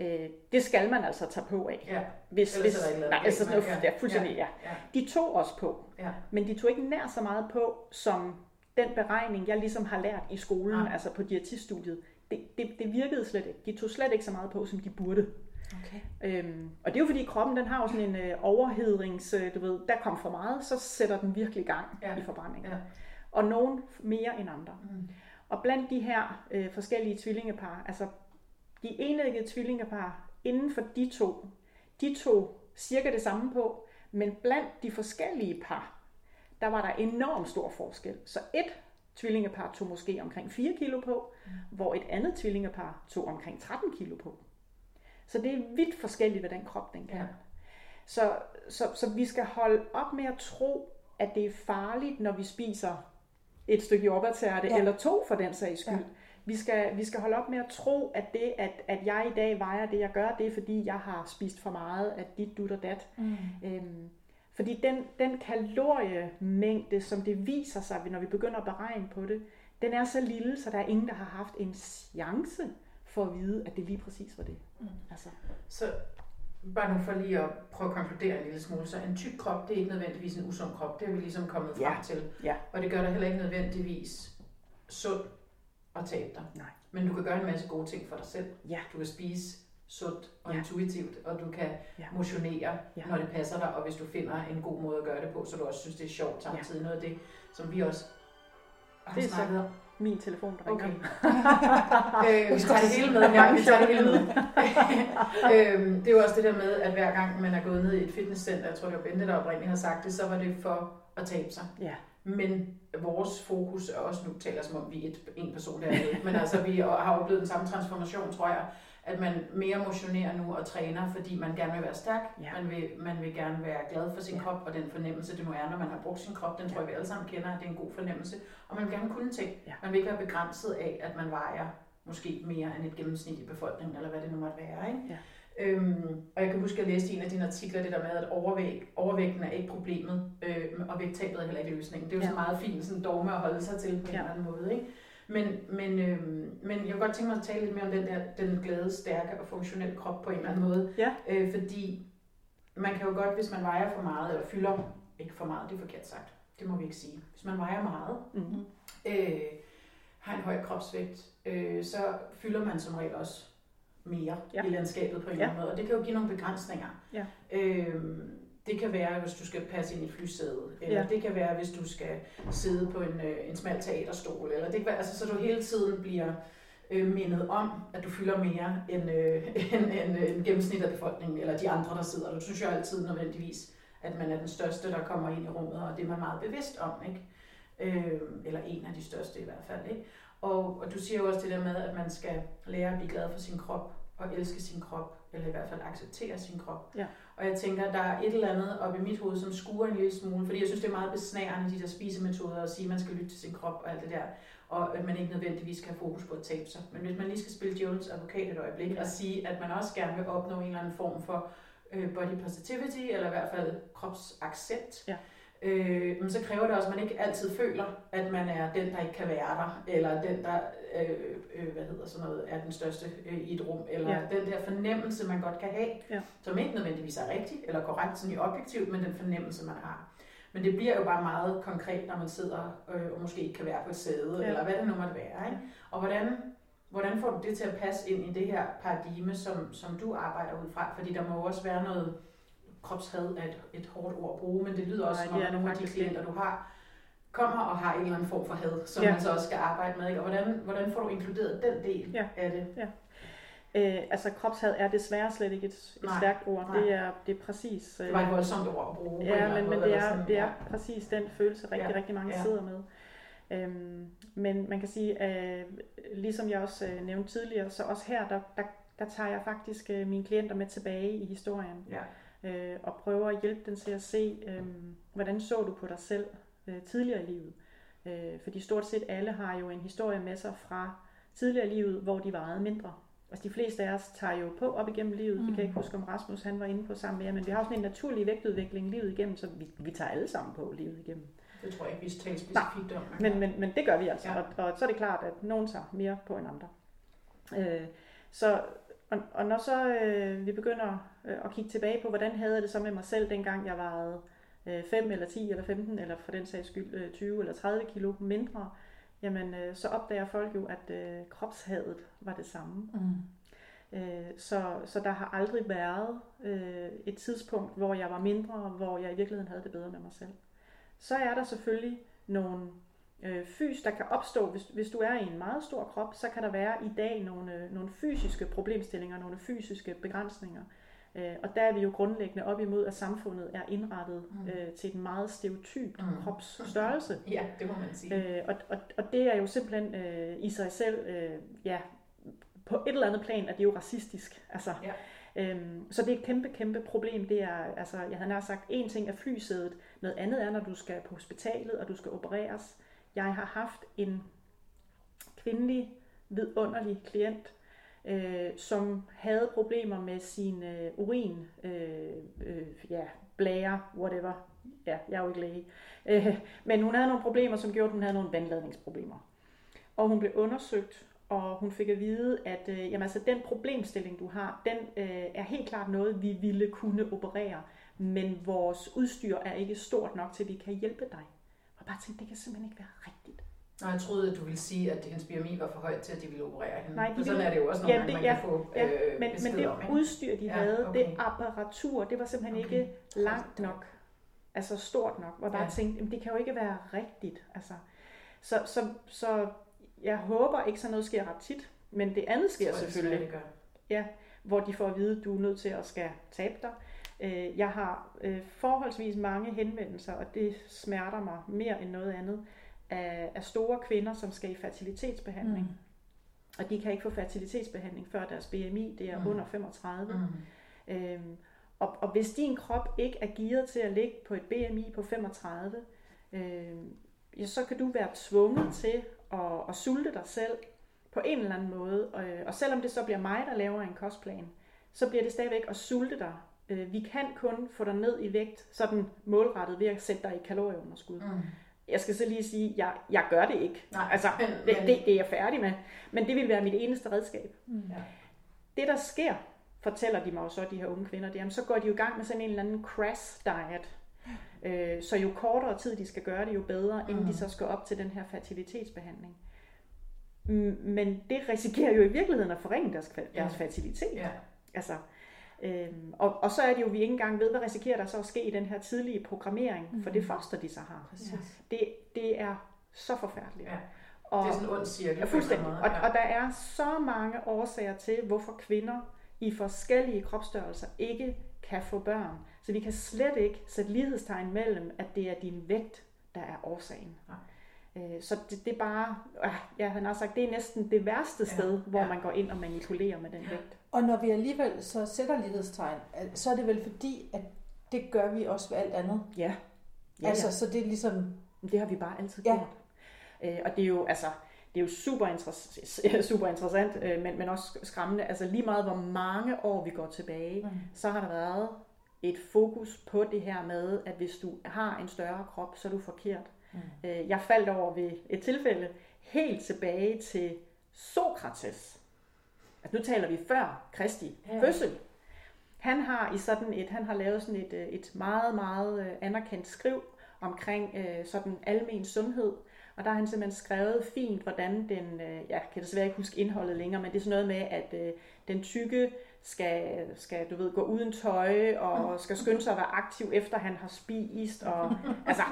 Øh, det skal man altså tage på af. Ja. Hvis, hvis, nej, altså, noget, ja. ja, fuldstændig, ja. ja. De tog også på, ja. men de tog ikke nær så meget på, som den beregning, jeg ligesom har lært i skolen, ja. altså på diætiststudiet det, det, det virkede slet ikke. De tog slet ikke så meget på, som de burde. Okay. Øhm, og det er jo fordi kroppen den har jo sådan en øh, overhedrings, øh, du ved, der kom for meget, så sætter den virkelig gang ja. i forbrændingen. Ja. Og nogen mere end andre. Mm. Og blandt de her øh, forskellige tvillingepar, altså de enæggede tvillingepar inden for de to, de to cirka det samme på, men blandt de forskellige par, der var der enormt stor forskel. Så et tvillingepar tog måske omkring 4 kilo på, mm. hvor et andet tvillingepar tog omkring 13 kilo på. Så det er vidt forskelligt, hvad den krop den kan. Ja. Så, så, så vi skal holde op med at tro, at det er farligt, når vi spiser et stykke jordbærtærte, ja. eller to for den sags skyld. Ja. Vi skal, vi skal holde op med at tro, at det, at, at jeg i dag vejer det, jeg gør, det er fordi, jeg har spist for meget af dit, dut og dat. Mm. Øhm, fordi den, den kaloriemængde, som det viser sig, når vi begynder at beregne på det, den er så lille, så der er ingen, der har haft en chance for at vide, at det lige præcis var det. Mm. Altså. Så bare nu for lige at prøve at konkludere en lille smule, så en tyk krop, det er ikke nødvendigvis en usund krop. Det er vi ligesom kommet frem ja. til. Ja. Og det gør dig heller ikke nødvendigvis sund at tabe dig. Nej. Men du kan gøre en masse gode ting for dig selv. Ja. Du kan spise sundt og ja. intuitivt, og du kan ja. motionere, ja. når det passer dig, og hvis du finder en god måde at gøre det på, så du også synes, det er sjovt samtidig. Ja. Noget af det, som vi også har det er snakket om. min telefon, der ringer. Okay. øh, vi tager det hele med. Ja, vi tager det hele med. øhm, det er jo også det der med, at hver gang man er gået ned i et fitnesscenter, jeg tror det var Bente, der oprindeligt har sagt det, så var det for at tabe sig. Ja. Men vores fokus er også, nu taler som om vi er et, en person dernede, men altså vi har oplevet den samme transformation, tror jeg, at man mere motionerer nu og træner, fordi man gerne vil være stærk, ja. man, vil, man vil gerne være glad for sin ja. krop, og den fornemmelse, det nu er, når man har brugt sin krop, den ja. tror jeg, vi alle sammen kender, at det er en god fornemmelse, og man vil gerne kunne ting. Ja. Man vil ikke være begrænset af, at man vejer måske mere end et gennemsnit i befolkningen, eller hvad det nu måtte være. Ikke? Ja. Øhm, og jeg kan huske, at jeg læste i en af dine artikler det der med, at overvæg, overvægten er ikke problemet, øh, og vægttabet er heller ikke løsningen. Det er jo ja. så meget fint sådan dogme at holde sig til på en ja. eller anden måde. Ikke? Men, men, øh, men jeg kunne godt tænke mig at tale lidt mere om den der den glade, stærke og funktionelle krop på en eller anden måde. Ja. Øh, fordi man kan jo godt, hvis man vejer for meget, eller fylder, ikke for meget, det er forkert sagt, det må vi ikke sige. Hvis man vejer meget, mm-hmm. øh, har en høj kropsvægt, øh, så fylder man som regel også mere ja. i landskabet på en eller anden måde, og det kan jo give nogle begrænsninger. Ja. Øh, det kan være, hvis du skal passe ind i et flysæde, eller ja. det kan være, hvis du skal sidde på en, øh, en smal teaterstol, eller det kan være, altså, så du hele tiden bliver øh, mindet om, at du fylder mere end, øh, end, end, end gennemsnit af befolkningen, eller de andre, der sidder. Du synes jo altid nødvendigvis, at man er den største, der kommer ind i rummet, og det er man meget bevidst om, ikke? Øh, eller en af de største i hvert fald. Ikke? Og, og du siger jo også det der med, at man skal lære at blive glad for sin krop, og elske sin krop, eller i hvert fald acceptere sin krop. Ja. Og jeg tænker, der er et eller andet oppe i mit hoved, som skuer en lille smule, fordi jeg synes, det er meget besnærende, de der spisemetoder, at sige, at man skal lytte til sin krop og alt det der, og at man ikke nødvendigvis skal have fokus på at tabe sig. Men hvis man lige skal spille Jones advokat et øjeblik, ja. og sige, at man også gerne vil opnå en eller anden form for øh, body positivity, eller i hvert fald kropsaccept, ja øh, men så kræver det også, at man ikke altid føler, at man er den, der ikke kan være der, eller den, der øh, øh, hvad hedder sådan noget, er den største øh, i et rum, eller ja. den der fornemmelse, man godt kan have, ja. som ikke nødvendigvis er rigtig eller korrekt sådan i objektivt, men den fornemmelse, man har. Men det bliver jo bare meget konkret, når man sidder øh, og måske ikke kan være på et sæde, ja. eller hvad det nu måtte være. Ikke? Og hvordan, hvordan får du det til at passe ind i det her paradigme, som, som du arbejder ud fra? Fordi der må også være noget kropshad er et, et hårdt ord at bruge, men det lyder også som om nogle af de klienter, du har, kommer og har en eller anden form for had, som ja. man så også skal arbejde med. Ikke? Og hvordan, hvordan får du inkluderet den del ja. af det? Ja. Øh, altså kropshad er desværre slet ikke et, et nej, stærkt ord. Nej. Det er, det er præcis... Øh, det var et voldsomt ord at bruge. Ja, men, men det, er, sådan, det er ja. præcis den følelse, rigtig, ja. rigtig mange ja. sidder med. Øhm, men man kan sige, øh, ligesom jeg også øh, nævnte tidligere, så også her, der, der, der tager jeg faktisk øh, mine klienter med tilbage i historien. Ja øh, og prøver at hjælpe den til at se, øh, hvordan så du på dig selv øh, tidligere i livet. Øh, fordi stort set alle har jo en historie med sig fra tidligere i livet, hvor de vejede mindre. Altså de fleste af os tager jo på op igennem livet. Mm. Vi kan ikke huske, om Rasmus han var inde på sammen med jer, men vi har også en naturlig vægtudvikling livet igennem, så vi, vi tager alle sammen på livet igennem. Det tror jeg ikke, vi taler specifikt om. Men, men, men det gør vi altså, ja. og, og så er det klart, at nogen tager mere på end andre. Øh, så og, og når så øh, vi begynder øh, at kigge tilbage på, hvordan havde jeg det så med mig selv, dengang jeg var øh, 5 eller 10 eller 15, eller for den sags skyld øh, 20 eller 30 kilo mindre, jamen øh, så opdager folk jo, at øh, kropshadet var det samme. Mm. Øh, så, så der har aldrig været øh, et tidspunkt, hvor jeg var mindre, hvor jeg i virkeligheden havde det bedre med mig selv. Så er der selvfølgelig nogle øh, fys, der kan opstå, hvis, hvis du er i en meget stor krop, så kan der være i dag nogle, øh, nogle fysiske problemstillinger, nogle fysiske begrænsninger. Øh, og der er vi jo grundlæggende op imod, at samfundet er indrettet mm. øh, til en meget stereotyp mm. kropsstørrelse. Ja, det må man sige. Øh, og, og, og det er jo simpelthen øh, i sig selv, øh, ja, på et eller andet plan, at det er jo racistisk. Altså, ja. Øhm, så det er et kæmpe, kæmpe problem. Det er, altså, jeg havde nær sagt, en ting er flysædet, noget andet er, når du skal på hospitalet, og du skal opereres. Jeg har haft en kvindelig, vidunderlig klient, øh, som havde problemer med sin øh, urin, øh, øh, ja, blære, whatever. Ja, jeg er jo ikke læge. Øh, men hun havde nogle problemer, som gjorde, at hun havde nogle vandladningsproblemer. Og hun blev undersøgt, og hun fik at vide, at øh, jamen, altså, den problemstilling, du har, den øh, er helt klart noget, vi ville kunne operere, men vores udstyr er ikke stort nok til, at vi kan hjælpe dig. Og bare tænkte, det kan simpelthen ikke være rigtigt. Nej, jeg troede, at du ville sige, at hendes BMI var for højt til, at de ville operere hende. Nej, de sådan er det jo også nogle ja, det, man ja, kan få ja, øh, men, men det om, udstyr, de ja, havde, okay. det apparatur, det var simpelthen okay. ikke langt nok. Altså stort nok. Hvor jeg bare ja. tænkte, det kan jo ikke være rigtigt. Altså, så, så, så jeg håber ikke, så noget sker ret tit. Men det andet sker selvfølgelig. Det gør. Ja, hvor de får at vide, at du er nødt til at skal tabe dig. Øh, jeg har øh, forholdsvis mange henvendelser, og det smerter mig mere end noget andet, af, af store kvinder, som skal i fertilitetsbehandling. Mm. Og de kan ikke få fertilitetsbehandling, før deres BMI det er mm. under 35. Mm. Øhm, og, og hvis din krop ikke er gearet til at ligge på et BMI på 35, øhm, ja, så kan du være tvunget til at, at sulte dig selv på en eller anden måde. Og, og selvom det så bliver mig, der laver en kostplan, så bliver det stadigvæk at sulte dig. Øh, vi kan kun få dig ned i vægt, sådan målrettet ved at sætte dig i kalorieunderskud. Mm. Jeg skal så lige sige, at jeg, jeg gør det ikke. Nej, altså, men, det, det, det er jeg færdig med. Men det vil være mit eneste redskab. Mm. Ja. Det, der sker, fortæller de mig jo så, de her unge kvinder, det er, så går de jo i gang med sådan en eller anden crash diet. Øh, så jo kortere tid de skal gøre det, jo bedre, inden mm. de så skal op til den her fertilitetsbehandling. Men det risikerer jo i virkeligheden at forringe deres, deres ja. fertilitet. Ja. Altså, Øhm, og, og så er det jo, vi ikke engang ved, hvad risikerer der så at ske i den her tidlige programmering mm. for det foster, de så har. Præcis. Det, det er så forfærdeligt. Ja. Og, det er sådan en ond cirkel. Ja, fuldstændig. Og, ja. og der er så mange årsager til, hvorfor kvinder i forskellige kropsstørrelser ikke kan få børn. Så vi kan slet ikke sætte lighedstegn mellem, at det er din vægt, der er årsagen. Ja. Øh, så det, det er bare, ja, han har sagt, det er næsten det værste sted, ja, hvor ja. man går ind og manipulerer med den vægt. Og når vi alligevel så sætter lighedstegn, så er det vel fordi, at det gør vi også ved alt andet. Ja. ja altså, ja. så det er ligesom... Det har vi bare altid gjort. Ja. Øh, og det er jo, altså, det er jo super, interessant, super interessant, øh, men, men også skræmmende. Altså lige meget hvor mange år vi går tilbage, mm. så har der været et fokus på det her med, at hvis du har en større krop, så er du forkert. Mm. Øh, jeg faldt over ved et tilfælde helt tilbage til Sokrates. Altså nu taler vi før Kristi ja. fødsel. Han har i sådan et, han har lavet sådan et, øh, et meget, meget øh, anerkendt skriv omkring øh, sådan almen sundhed. Og der har han simpelthen skrevet fint, hvordan den, øh, jeg kan desværre ikke huske indholdet længere, men det er sådan noget med, at øh, den tykke skal, skal du ved, gå uden tøj, og skal skynde sig at være aktiv, efter han har spist. Og, altså,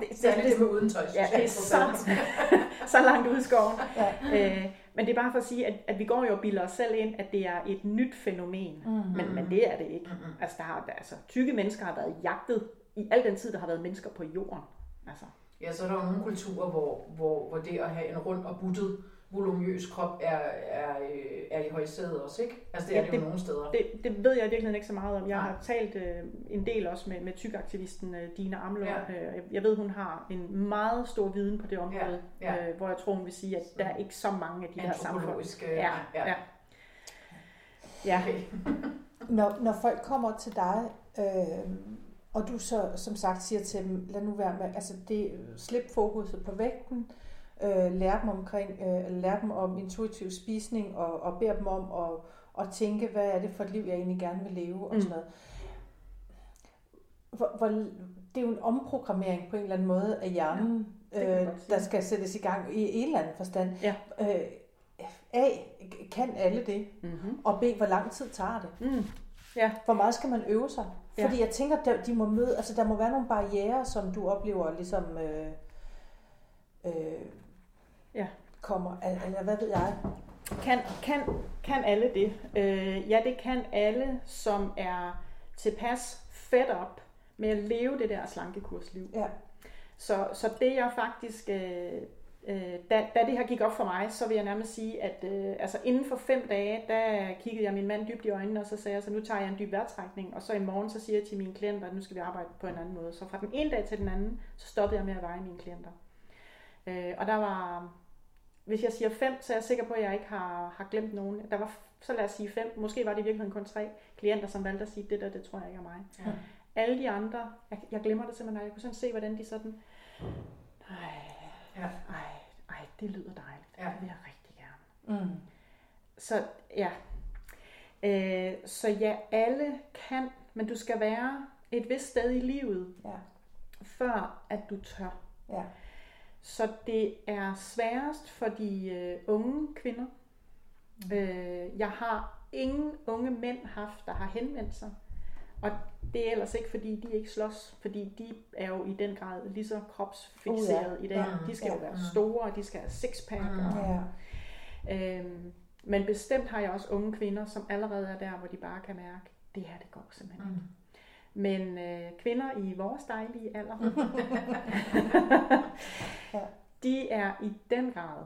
det, det, det, det, det uden tøj. Ja, det er så, så langt ud i skoven. Ja. Øh, men det er bare for at sige, at, at vi går jo og bilder os selv ind, at det er et nyt fænomen. Mm-hmm. Men, men det er det ikke. Mm-hmm. Altså, der har, altså, tykke mennesker har været jagtet i al den tid, der har været mennesker på jorden. Altså. Ja, så er der jo nogle kulturer, hvor, hvor, hvor det at have en rund og buttet voluminøs krop er, er, øh, er i højsædet også, ikke? Altså det ja, er det, det jo nogle steder. Det, det ved jeg virkelig ikke så meget om. Jeg Nej. har talt øh, en del også med, med tykaktivisten øh, Dina Amlund. Ja. Øh, jeg ved, hun har en meget stor viden på det område, ja. Ja. Øh, hvor jeg tror, hun vil sige, at der er ikke så mange af de her samfund. Ja, ja. ja. ja. Okay. når, når folk kommer til dig, øh, og du så som sagt siger til dem, lad nu være med, altså det, slip fokuset på vægten, øh, lære dem omkring, øh, lære dem om intuitiv spisning og, og beder dem om at, at tænke, hvad er det for et liv, jeg egentlig gerne vil leve og mm. sådan noget. Hvor, hvor, det er jo en omprogrammering på en eller anden måde af hjernen, ja, øh, der skal sættes i gang i en eller anden forstand. Ja. Øh, A, kan alle det? Mm-hmm. Og B, hvor lang tid tager det? Mm. Ja. Hvor meget skal man øve sig? Ja. Fordi jeg tænker, der, de må møde, altså der må være nogle barriere, som du oplever ligesom øh, øh, ja. kommer, eller hvad ved jeg? Kan, kan, kan alle det? Øh, ja, det kan alle, som er tilpas fed up med at leve det der slankekursliv. Ja. Så, så det jeg faktisk, øh, øh, da, da det her gik op for mig, så vil jeg nærmest sige, at øh, altså inden for fem dage, der kiggede jeg min mand dybt i øjnene, og så sagde jeg, så nu tager jeg en dyb vejrtrækning, og så i morgen, så siger jeg til mine klienter, at nu skal vi arbejde på en anden måde. Så fra den ene dag til den anden, så stoppede jeg med at veje mine klienter. Øh, og der var, hvis jeg siger fem, så er jeg sikker på, at jeg ikke har, har glemt nogen. Der var, så lad os sige fem, måske var det i virkeligheden kun tre klienter, som valgte at sige, det der, det tror jeg ikke er mig. Ja. Alle de andre, jeg, jeg glemmer det simpelthen, jeg kunne sådan se, hvordan de sådan, ja. ej, ej, det lyder dejligt. Ja. Det vil jeg rigtig gerne. Mm. Så ja, øh, så ja, alle kan, men du skal være et vist sted i livet, ja. før at du tør. Ja. Så det er sværest for de øh, unge kvinder. Mm. Øh, jeg har ingen unge mænd haft, der har henvendt sig. Og det er ellers ikke, fordi de ikke slås, fordi de er jo i den grad lige så kropsfixeret uh, ja. i dag. Mm. De skal ja. jo være store, de skal have sixpack. Mm. Og, ja. øhm, men bestemt har jeg også unge kvinder, som allerede er der, hvor de bare kan mærke, det her det går simpelthen mm. ikke. Men øh, kvinder i vores dejlige alder, de er i den grad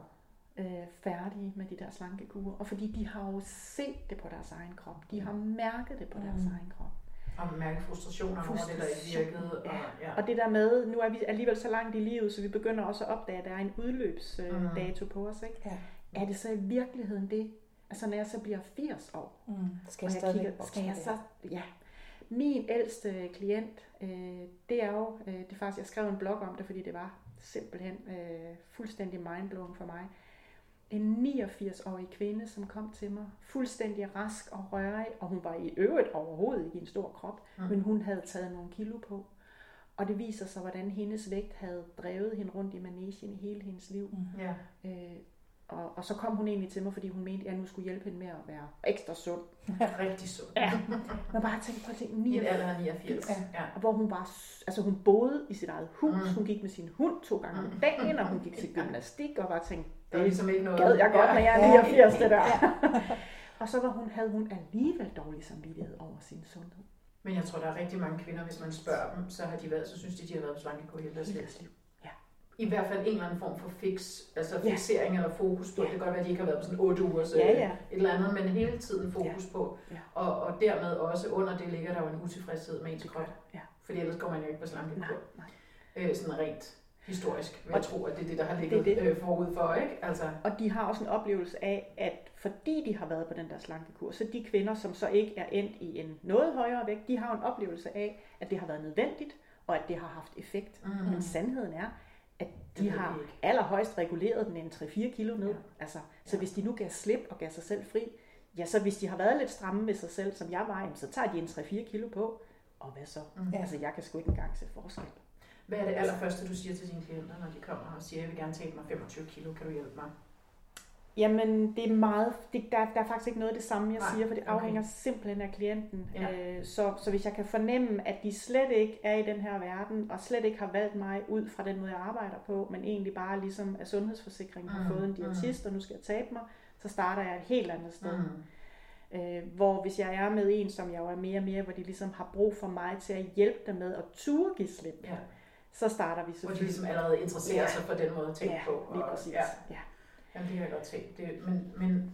øh, færdige med de der slankekurer. Og fordi de har jo set det på deres egen krop. De har mærket det på mm. deres egen krop. Og mærke frustrationer over det, der ikke virkede. Og, ja. og det der med, nu er vi alligevel så langt i livet, så vi begynder også at opdage, at der er en udløbsdato mm. på os. Ikke? Ja. Er det så i virkeligheden det? Altså når jeg så bliver 80 år, mm. skal jeg, jeg kigger, skal jeg så, ja, min ældste klient, øh, det er jo, øh, det er faktisk, jeg skrev en blog om det, fordi det var simpelthen øh, fuldstændig mindblowing for mig. En 89-årig kvinde, som kom til mig, fuldstændig rask og rørig, og hun var i øvrigt overhovedet ikke i en stor krop, mm. men hun havde taget nogle kilo på. Og det viser sig, hvordan hendes vægt havde drevet hende rundt i manesien i hele hendes liv. Mm. Ja. Øh, og, og så kom hun egentlig til mig, fordi hun mente, at jeg nu skulle hjælpe hende med at være ekstra sund. Rigtig sund. Ja. Man bare tænkte på ting. 89. I alder 89. Ja. ja. Og hvor hun var, altså hun boede i sit eget hus, mm. hun gik med sin hund to gange om mm. dagen, og hun gik til gymnastik, og bare tænkte, det er ligesom ikke noget. Gad jeg godt, når jeg er 89, det der. Ja. og så var hun, havde hun alligevel dårlig samvittighed over sin sundhed. Men jeg tror, der er rigtig mange kvinder, hvis man spørger dem, så har de været, så synes de, de har været på slankekur hele deres liv i hvert fald en eller anden form for fix, altså ja. fixering eller fokus på. Ja. Det kan godt være, at de ikke har været på sådan 8 uger, så ja, ja. et eller andet, men hele tiden fokus ja. på. Ja. Og, og dermed også under det ligger der jo en utilfredshed med ens krop. Ja. Fordi ellers går man jo ikke på slankekur. Nej, nej. Øh, sådan rent historisk, vil jeg tro, at det er det, der har ligget det, det. Øh, forud for, ikke? Altså. Og de har også en oplevelse af, at fordi de har været på den der slankekur, så de kvinder, som så ikke er endt i en noget højere vægt, de har en oplevelse af, at det har været nødvendigt, og at det har haft effekt. Mm-hmm. Men sandheden er, at de har allerhøjst reguleret den en 3-4 kilo ned. Ja. Altså, så ja. hvis de nu gav slip og gav sig selv fri, ja, så hvis de har været lidt stramme med sig selv, som jeg var, så tager de en 3-4 kilo på, og hvad så? Mm. Altså, jeg kan sgu ikke engang se forskel. Hvad er det allerførste, du siger til dine klienter, når de kommer og siger, jeg vil gerne tabe mig 25 kilo, kan du hjælpe mig? Jamen, det er meget, det, der, der er faktisk ikke noget af det samme, jeg Nej, siger, for det afhænger okay. simpelthen af klienten. Ja. Øh, så, så hvis jeg kan fornemme, at de slet ikke er i den her verden, og slet ikke har valgt mig ud fra den måde, jeg arbejder på, men egentlig bare ligesom af sundhedsforsikring har mm, fået en diætist, mm. og nu skal jeg tabe mig, så starter jeg et helt andet sted. Mm. Øh, hvor hvis jeg er med en, som jeg jo er mere og mere, hvor de ligesom har brug for mig til at hjælpe dem med at ture give slip, ja. Så starter vi selvfølgelig. Hvor de ligesom allerede interesserer ja. sig for den måde at tænke ja, på. Og, lige præcis. Ja. ja. Jamen, det kan jeg godt se. Det, men, men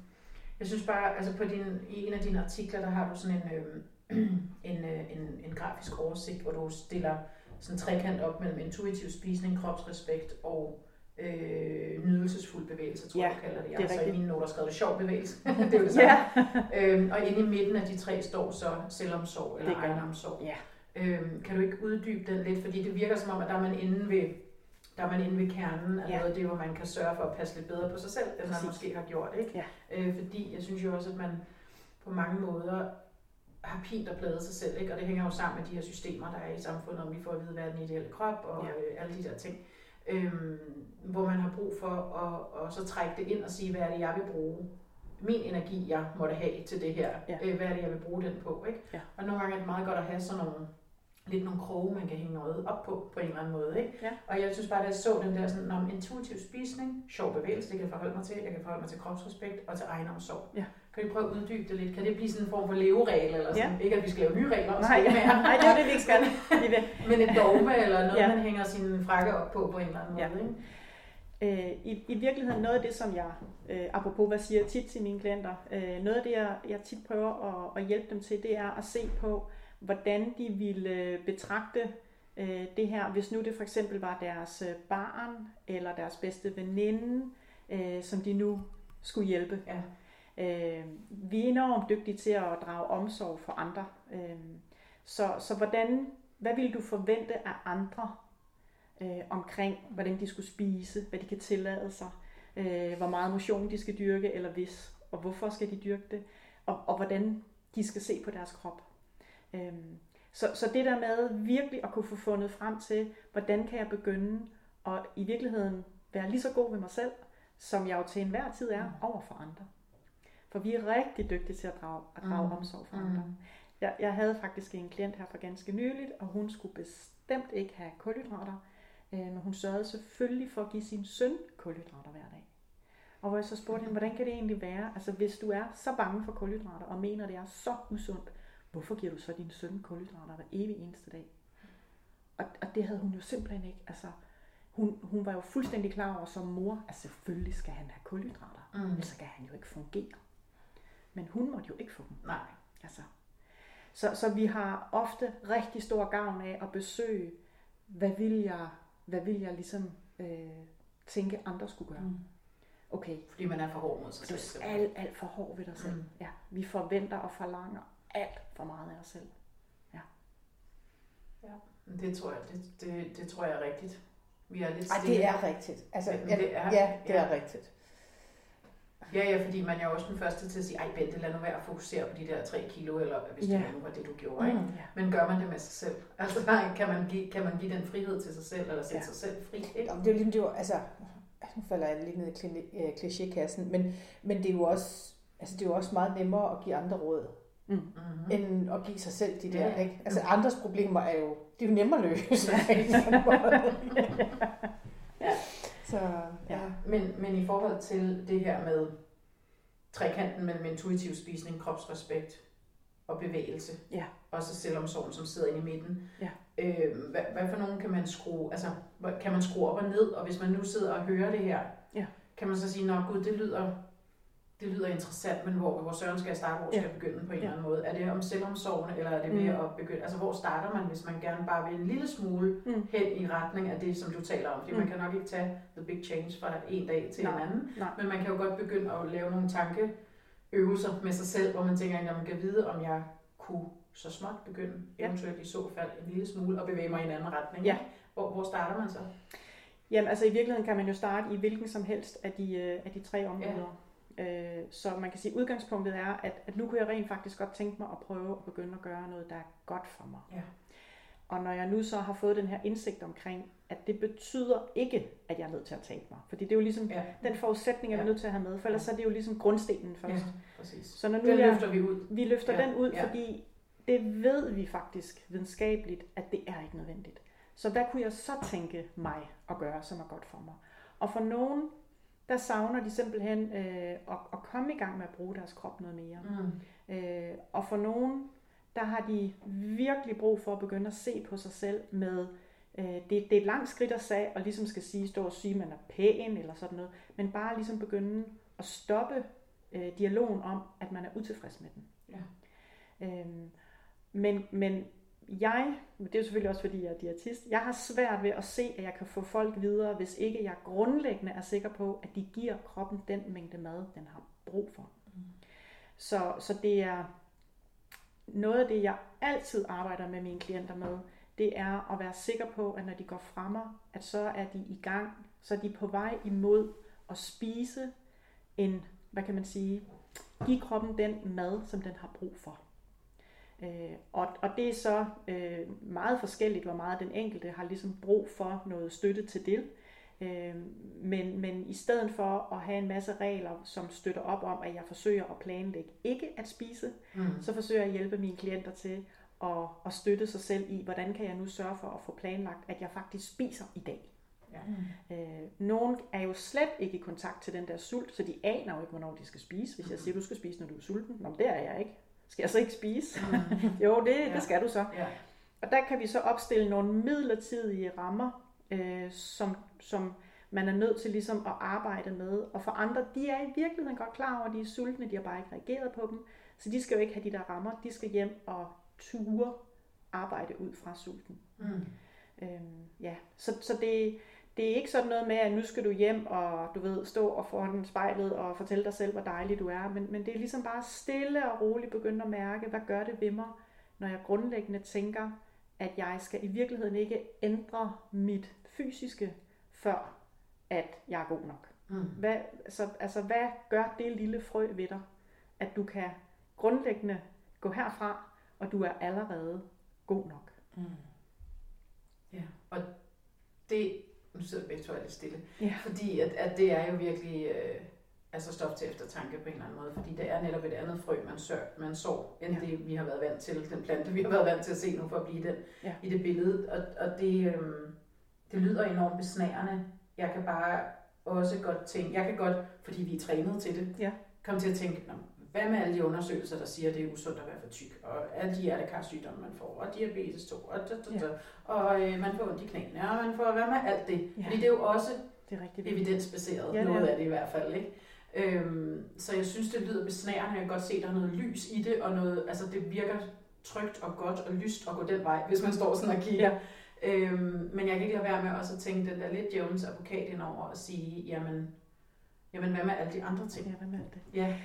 jeg synes bare, altså på din, i en af dine artikler, der har du sådan en, øh, en, øh, en, en grafisk oversigt, hvor du stiller sådan en trekant op mellem intuitiv spisning, kropsrespekt og øh, nydelsesfuld bevægelse, tror ja, jeg, du kalder det. Jeg det har så i mine noter skrevet det sjov bevægelse. det er jo det samme. Ja. øhm, og inde i midten af de tre står så selvomsorg eller egenomsorg. Ja. Øhm, kan du ikke uddybe den lidt? Fordi det virker som om, at der er man inde ved der er man inde ved kernen af ja. noget af det, hvor man kan sørge for at passe lidt bedre på sig selv, end man måske har gjort. Ikke? Ja. Øh, fordi jeg synes jo også, at man på mange måder har pint og pladet sig selv, ikke? og det hænger jo sammen med de her systemer, der er i samfundet, om vi får at vide, hvad er den ideelle krop, og ja. øh, alle de der ting. Øhm, hvor man har brug for at, at så trække det ind og sige, hvad er det, jeg vil bruge min energi, jeg måtte have til det her. Ja. Øh, hvad er det, jeg vil bruge den på? Ikke? Ja. Og nogle gange er det meget godt at have sådan nogle lidt nogle kroge, man kan hænge noget op på, på en eller anden måde. Ikke? Ja. Og jeg synes bare, at jeg så den der sådan, om intuitiv spisning, sjov bevægelse, det kan jeg forholde mig til, jeg kan forholde mig til kropsrespekt og til egenomsorg. Ja. Kan vi prøve at uddybe det lidt? Kan det blive sådan en form for leveregel? Eller sådan? Ja. Ikke at vi skal lave nye regler. Nej, ja. Nej, det er det, vi ikke skal. Men et dogme eller noget, ja. man hænger sin frakke op på på en eller anden måde. Ja. Ikke? Øh, i, I virkeligheden noget af det, som jeg, øh, apropos hvad siger tit til mine klienter, øh, noget af det, jeg, jeg tit prøver at, at hjælpe dem til, det er at se på, hvordan de ville betragte øh, det her, hvis nu det for eksempel var deres øh, barn eller deres bedste veninde, øh, som de nu skulle hjælpe. Ja. Øh, vi er enormt dygtige til at drage omsorg for andre. Øh, så, så hvordan, hvad vil du forvente af andre øh, omkring, hvordan de skulle spise, hvad de kan tillade sig, øh, hvor meget motion de skal dyrke, eller hvis, og hvorfor skal de dyrke det, og, og hvordan de skal se på deres krop. Øh, så, så det der med virkelig at kunne få fundet frem til, hvordan kan jeg begynde at i virkeligheden være lige så god ved mig selv, som jeg jo til enhver tid er mm. over for andre. For vi er rigtig dygtige til at drage, at drage mm. omsorg for andre. Mm. Jeg, jeg havde faktisk en klient her for ganske nyligt, og hun skulle bestemt ikke have kulhydrater, øh, men hun sørgede selvfølgelig for at give sin søn kulhydrater hver dag. Og hvor jeg så spurgte hende, hvordan kan det egentlig være, altså hvis du er så bange for kulhydrater, og mener, det er så usundt, hvorfor giver du så din søn kulhydrater hver evig eneste dag? Og, og det havde hun jo simpelthen ikke. Altså, hun, hun var jo fuldstændig klar over som mor, at selvfølgelig skal han have kulhydrater, mm. ellers kan han jo ikke fungere. Men hun måtte jo ikke få dem. Nej. Altså. Så, så vi har ofte rigtig stor gavn af at besøge, hvad vil jeg, hvad vil jeg ligesom øh, tænke, andre skulle gøre. Mm. Okay. Fordi man er for hård mod sig selv. Du er alt, alt for hård ved dig selv. Mm. Ja, vi forventer og forlanger alt for meget af os selv. Ja. Ja, det tror jeg, det, det, det tror jeg er rigtigt. Vi er lidt Ej, det er rigtigt. Altså, ja, det er, ja, det ja. er rigtigt. Ja, ja, fordi man er jo også den første til at sige, ej Bente, lad nu være at fokusere på de der 3 kilo, eller hvis ja. det nu var det, du gjorde. Ikke? Mm, ja. Men gør man det med sig selv? Altså, kan man give, kan man give den frihed til sig selv, eller sætte ja. sig selv fri? Ikke? Jamen, det er jo lige, det var, altså, nu falder jeg lidt ned i klichékassen, men, men det er jo også, altså, det er jo også meget nemmere at give andre råd. Mm. Mm-hmm. end at give sig selv de der. Ja. Ikke? Altså andres problemer er jo, de er jo nemmere at løse. ja. Så, ja. ja. Men, men i forhold til det her med trekanten mellem intuitiv spisning, kropsrespekt og bevægelse, ja. også selvomsorgen, som sidder inde i midten. Ja. Øh, hvad, hvad for nogen kan man skrue, altså kan man skrue op og ned, og hvis man nu sidder og hører det her, ja. kan man så sige, nå gud, det lyder det lyder interessant, men hvor, hvor søren skal jeg starte, hvor skal ja. jeg begynde på en ja. eller anden måde? Er det om selvomsorgen, eller er det med mm. at begynde, altså hvor starter man, hvis man gerne bare vil en lille smule mm. hen i retning af det, som du taler om? Fordi mm. man kan nok ikke tage the big change fra en dag til Nej. en anden, Nej. men man kan jo godt begynde at lave nogle tankeøvelser med sig selv, hvor man tænker, at man kan vide, om jeg kunne så småt begynde, ja. eventuelt i så fald en lille smule, og bevæge mig i en anden retning. Ja. Hvor, hvor starter man så? Jamen altså i virkeligheden kan man jo starte i hvilken som helst af de, øh, af de tre områder. Ja. Øh, så man kan sige, at udgangspunktet er, at, at nu kunne jeg rent faktisk godt tænke mig at prøve at begynde at gøre noget, der er godt for mig. Ja. Og når jeg nu så har fået den her indsigt omkring, at det betyder ikke, at jeg er nødt til at tabe mig. Fordi det er jo ligesom ja. den forudsætning, jeg er nødt til at have med, for ellers ja. er det jo ligesom grundstenen først. Ja, præcis. Så når nu den jeg, løfter vi ud. Vi løfter ja. den ud, ja. fordi det ved vi faktisk videnskabeligt, at det er ikke nødvendigt. Så hvad kunne jeg så tænke mig at gøre, som er godt for mig? Og for nogen der savner de simpelthen øh, at, at komme i gang med at bruge deres krop noget mere. Mm. Øh, og for nogen, der har de virkelig brug for at begynde at se på sig selv med, øh, det, det er et langt skridt at sige, og ligesom skal sige, stå og sige, at man er pæn eller sådan noget, men bare ligesom begynde at stoppe øh, dialogen om, at man er utilfreds med den. Ja. Øh, men, men jeg, det er jo selvfølgelig også fordi jeg er diætist, jeg har svært ved at se, at jeg kan få folk videre, hvis ikke jeg grundlæggende er sikker på, at de giver kroppen den mængde mad, den har brug for. Mm. Så, så det er noget af det, jeg altid arbejder med mine klienter med, det er at være sikker på, at når de går frem, at så er de i gang, så er de på vej imod at spise en, hvad kan man sige, give kroppen den mad, som den har brug for. Øh, og, og det er så øh, meget forskelligt, hvor meget den enkelte har ligesom brug for noget støtte til det. Øh, men, men i stedet for at have en masse regler, som støtter op om, at jeg forsøger at planlægge ikke at spise, mm. så forsøger jeg at hjælpe mine klienter til at, at støtte sig selv i, hvordan kan jeg nu sørge for at få planlagt, at jeg faktisk spiser i dag. Ja. Mm. Øh, nogen er jo slet ikke i kontakt til den der sult, så de aner jo ikke, hvornår de skal spise. Hvis jeg siger, du skal spise, når du er sulten, Nå, det er jeg ikke. Skal jeg så ikke spise? Mm. jo, det, ja. det skal du så. Ja. Og der kan vi så opstille nogle midlertidige rammer, øh, som, som man er nødt til ligesom at arbejde med. Og for andre, de er i virkeligheden godt klar over, at de er sultne, de har bare ikke reageret på dem. Så de skal jo ikke have de der rammer, de skal hjem og ture arbejde ud fra sulten. Mm. Øhm, ja, så, så det, det er ikke sådan noget med, at nu skal du hjem og du ved, stå og foran spejlet og fortælle dig selv, hvor dejlig du er. Men, men det er ligesom bare stille og roligt begynde at mærke, hvad gør det ved mig, når jeg grundlæggende tænker, at jeg skal i virkeligheden ikke ændre mit fysiske, før at jeg er god nok. Mm. Hvad, så, altså, hvad gør det lille frø ved dig, at du kan grundlæggende gå herfra, og du er allerede god nok. Mm. Ja, og det, nu sidder begge to lidt stille, ja. fordi at, at det er jo virkelig øh, altså stof til eftertanke på en eller anden måde, fordi det er netop et andet frø, man, sør, man sår, end ja. det vi har været vant til, den plante vi har været vant til at se nu for at blive den ja. i det billede, og, og det, øh, det lyder enormt besnærende. Jeg kan bare også godt tænke, jeg kan godt, fordi vi er trænet til det, ja. komme til at tænke, hvad med alle de undersøgelser, der siger, at det er usundt at være for tyk, og alle de hjertekarsygdomme, man får, og diabetes 2, og, da, da, da, ja. og øh, man får ondt i knæene, og man får, hvad med alt det? Ja. Fordi det er jo også det er rigtig evidensbaseret, ja, noget af det i hvert fald, ikke? Øhm, så jeg synes, det lyder besnærende, jeg kan godt se, at der er noget lys i det, og noget, altså det virker trygt og godt og lyst at gå den vej, hvis man står sådan og kigger. Ja. Øhm, men jeg kan ikke lade være med også at tænke den der lidt Jones advokat indover og sige, jamen, jamen hvad med alle de andre ting? Ja, hvad med alt det? Ja.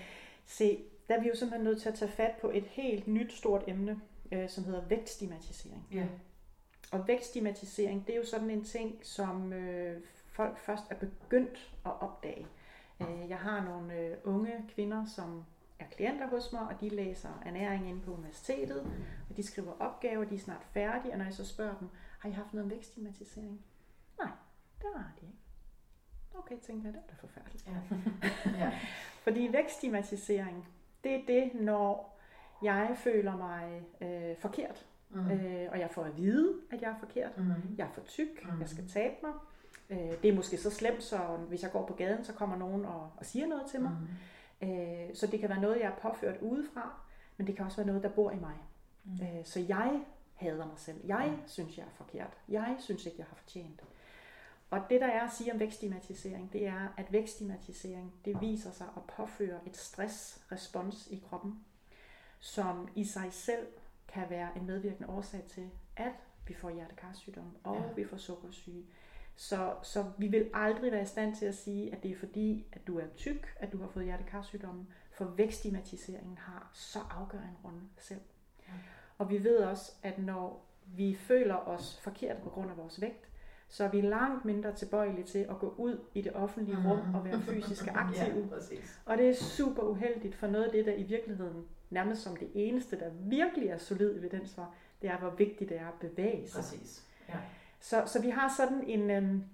Se, der er vi jo simpelthen nødt til at tage fat på et helt nyt stort emne, øh, som hedder vægtstigmatisering. Ja. Og vægtstigmatisering, det er jo sådan en ting, som øh, folk først er begyndt at opdage. Øh, jeg har nogle øh, unge kvinder, som er klienter hos mig, og de læser ernæring inde på universitetet, og de skriver opgaver, de er snart færdige, og når jeg så spørger dem, har I haft noget om vægtstigmatisering? Nej, det har de ikke. Okay, tænker jeg, det er da forfærdeligt. Ja. ja. Fordi vækststigmatisering, det er det, når jeg føler mig øh, forkert, mm. øh, og jeg får at vide, at jeg er forkert. Mm. Jeg er for tyk, mm. jeg skal tabe mig. Øh, det er måske så slemt, så hvis jeg går på gaden, så kommer nogen og, og siger noget til mig. Mm. Øh, så det kan være noget, jeg er påført udefra, men det kan også være noget, der bor i mig. Mm. Øh, så jeg hader mig selv. Jeg mm. synes, jeg er forkert. Jeg synes ikke, jeg har fortjent. Og det, der er at sige om vækststigmatisering, det er, at vækststigmatisering, det viser sig at påføre et stressrespons i kroppen, som i sig selv kan være en medvirkende årsag til, at vi får hjertekarsygdom og ja. vi får sukkersyge. Så, så vi vil aldrig være i stand til at sige, at det er fordi, at du er tyk, at du har fået hjertekarsygdommen, for vækststigmatiseringen har så afgørende en rolle selv. Ja. Og vi ved også, at når vi føler os forkert på grund af vores vægt, så er vi langt mindre tilbøjelige til at gå ud i det offentlige mm. rum og være fysisk aktive. ja, og det er super uheldigt, for noget af det, der i virkeligheden nærmest som det eneste, der virkelig er solid evidens for, det er, hvor vigtigt det er at bevæge sig. Præcis. Ja. Så, så vi har sådan en, øhm,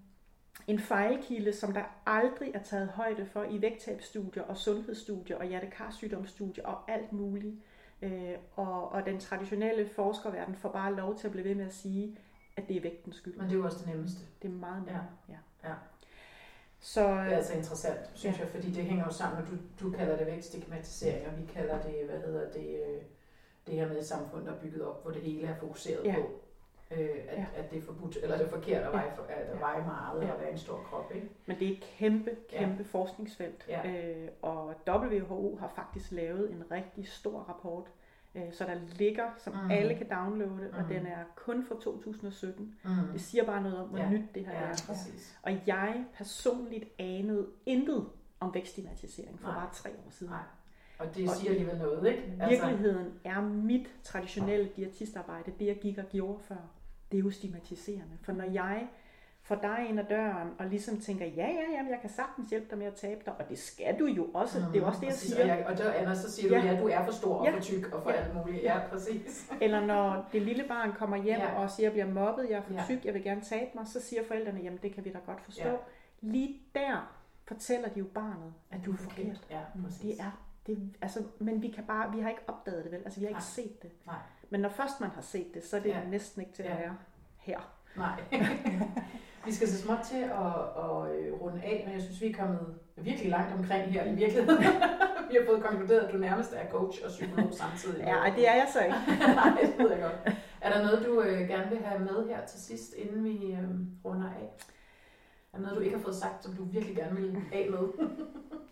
en fejlkilde, som der aldrig er taget højde for i vægttabsstudier og sundhedsstudier og hjertekarsygdomsstudier og alt muligt. Øh, og, og den traditionelle forskerverden får bare lov til at blive ved med at sige, at det er vægtens skyld. Men det er jo også det nemmeste. Det er meget nemmere, ja. ja. ja. Så, det er altså interessant, synes ja. jeg, fordi det hænger jo sammen, du, du kalder det vækststigmatisering, og vi kalder det, hvad hedder det, øh, det her med et samfund, der er bygget op, hvor det hele er fokuseret ja. på, øh, at, ja. at det er forbudt, eller det er forkert at veje, ja. at veje meget ja. og være en stor krop. Ikke? Men det er et kæmpe, kæmpe ja. forskningsfelt, ja. Øh, og WHO har faktisk lavet en rigtig stor rapport, Øh, så der ligger, som mm. alle kan downloade, mm. og den er kun fra 2017. Mm. Det siger bare noget om, hvor ja. nyt det her ja, er. Præcis. Og jeg personligt anede intet om vækststigmatisering for Nej. bare tre år siden. Nej. Og det siger alligevel noget, ikke? Altså... Virkeligheden er mit traditionelle diætistarbejde, det jeg gik og gjorde før. Det er jo stigmatiserende. For når jeg får dig ind ad døren, og ligesom tænker, ja, ja, ja, jeg kan sagtens hjælpe dig med at tabe dig, og det skal du jo også, mm, det er jo også det, jeg siger. Og, jeg, og der, Anna, så siger du, ja, du er for stor og ja. for tyk og for ja. alt muligt. Ja, præcis. Eller når det lille barn kommer hjem ja. og siger, jeg bliver mobbet, jeg er for tyk, jeg vil gerne tabe mig, så siger forældrene, jamen det kan vi da godt forstå. Ja. Lige der fortæller de jo barnet, at du er forkert. Ja, præcis. Det er det, altså, men vi kan bare, vi har ikke opdaget det vel, altså vi har ikke Nej. set det. Nej. Men når først man har set det, så er det ja. næsten ikke til at være her. Nej. vi skal så småt til at, at, øh, runde af, men jeg synes, vi er kommet virkelig langt omkring her i virkeligheden. vi har fået konkluderet, at du nærmest er coach og psykolog samtidig. ja, det er jeg så ikke. Nej, det ved jeg godt. Er der noget, du øh, gerne vil have med her til sidst, inden vi øh, runder af? Er noget, du ikke har fået sagt, som du virkelig gerne vil af med?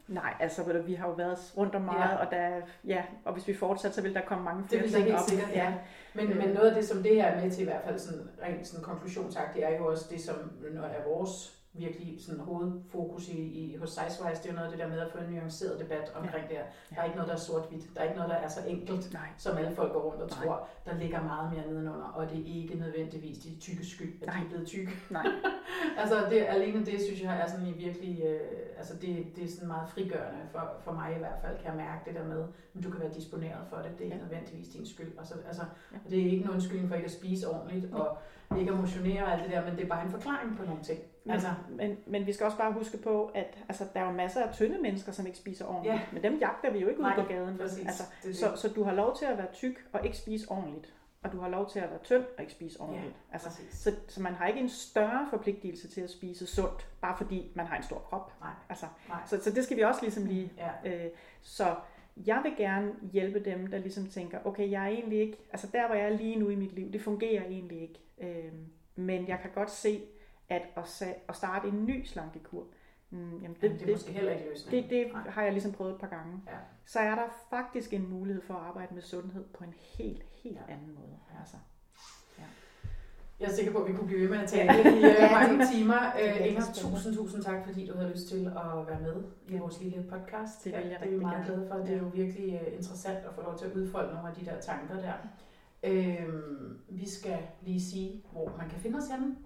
Nej, altså vi har jo været rundt om meget, ja. og, der, ja, og hvis vi fortsætter, så vil der komme mange flere ting op. Det vil helt sikkert, ja. Men, øh. men noget af det, som det her er med til, i hvert fald sådan, rent sådan konklusionsagtigt, er jo også det, som er vores virkelig sådan hovedfokus i, i hos Sizewise, det er jo noget af det der med at få en nuanceret debat omkring ja. det her. Der er ikke noget, der er sort-hvidt. Der er ikke noget, der er så enkelt, Nej. som alle folk går rundt og Nej. tror. Der ligger meget mere nedenunder, og det er ikke nødvendigvis de tykke skyld, at Nej. de er blevet tykke. Nej. altså det, alene det, synes jeg, er sådan i virkelig, øh, altså det, det er sådan meget frigørende for, for mig i hvert fald, kan jeg mærke det der med, at du kan være disponeret for det. Det er ikke ja. nødvendigvis din skyld. Altså, altså, ja. det er ikke nogen undskyldning for ikke at spise ordentligt, og ikke at motionere og alt det der, men det er bare en forklaring på nogle ting. Men, altså. men, men vi skal også bare huske på, at altså, der er jo masser af tynde mennesker, som ikke spiser ordentligt. Ja. Men dem jagter vi jo ikke Nej, ud på gaden. Præcis. Altså, det det. Så, så du har lov til at være tyk og ikke spise ordentligt. Og du har lov til at være tynd og ikke spise ordentligt. Ja, altså, så, så man har ikke en større forpligtelse til at spise sundt, bare fordi man har en stor krop. Nej. Altså, Nej. Så, så det skal vi også ligesom lige... Ja. Øh, så jeg vil gerne hjælpe dem, der ligesom tænker, okay, jeg er egentlig ikke... Altså der, hvor jeg er lige nu i mit liv, det fungerer egentlig ikke. Øh, men jeg kan godt se, at at starte en ny slankekur, mm, jamen det, jamen, det er måske heller ikke løsningen. Det, det har jeg ligesom prøvet et par gange. Ja. Så er der faktisk en mulighed for at arbejde med sundhed på en helt, helt ja. anden måde. Altså. Ja. Jeg er sikker på, at vi kunne blive ved med at tale i uh, mange timer. Uh, Inger, tusind, tusind tak, fordi du havde lyst til at være med i vores lille podcast. Det vil jeg ja, det er vi meget glade for. Det er jo virkelig uh, interessant at få lov til at udfolde nogle af de der tanker der. Uh, vi skal lige sige, hvor man kan finde os henne.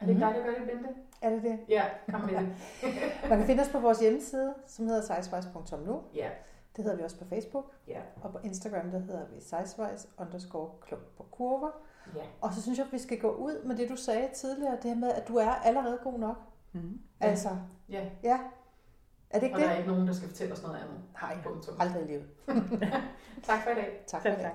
Er det ikke dig, der gør det, Bente? Er det det? Ja, kom med det. Man kan finde os på vores hjemmeside, som hedder sizewise.nu. Ja. Det hedder vi også på Facebook. Ja. Og på Instagram, der hedder vi sizewise underscore klub på kurver. Ja. Og så synes jeg, at vi skal gå ud med det, du sagde tidligere, det her med, at du er allerede god nok. Mm. Altså, ja. ja. Er det ikke og det? der er ikke nogen, der skal fortælle os noget andet. Nej, Punktum. aldrig i livet. tak for i dag. Tak for i dag.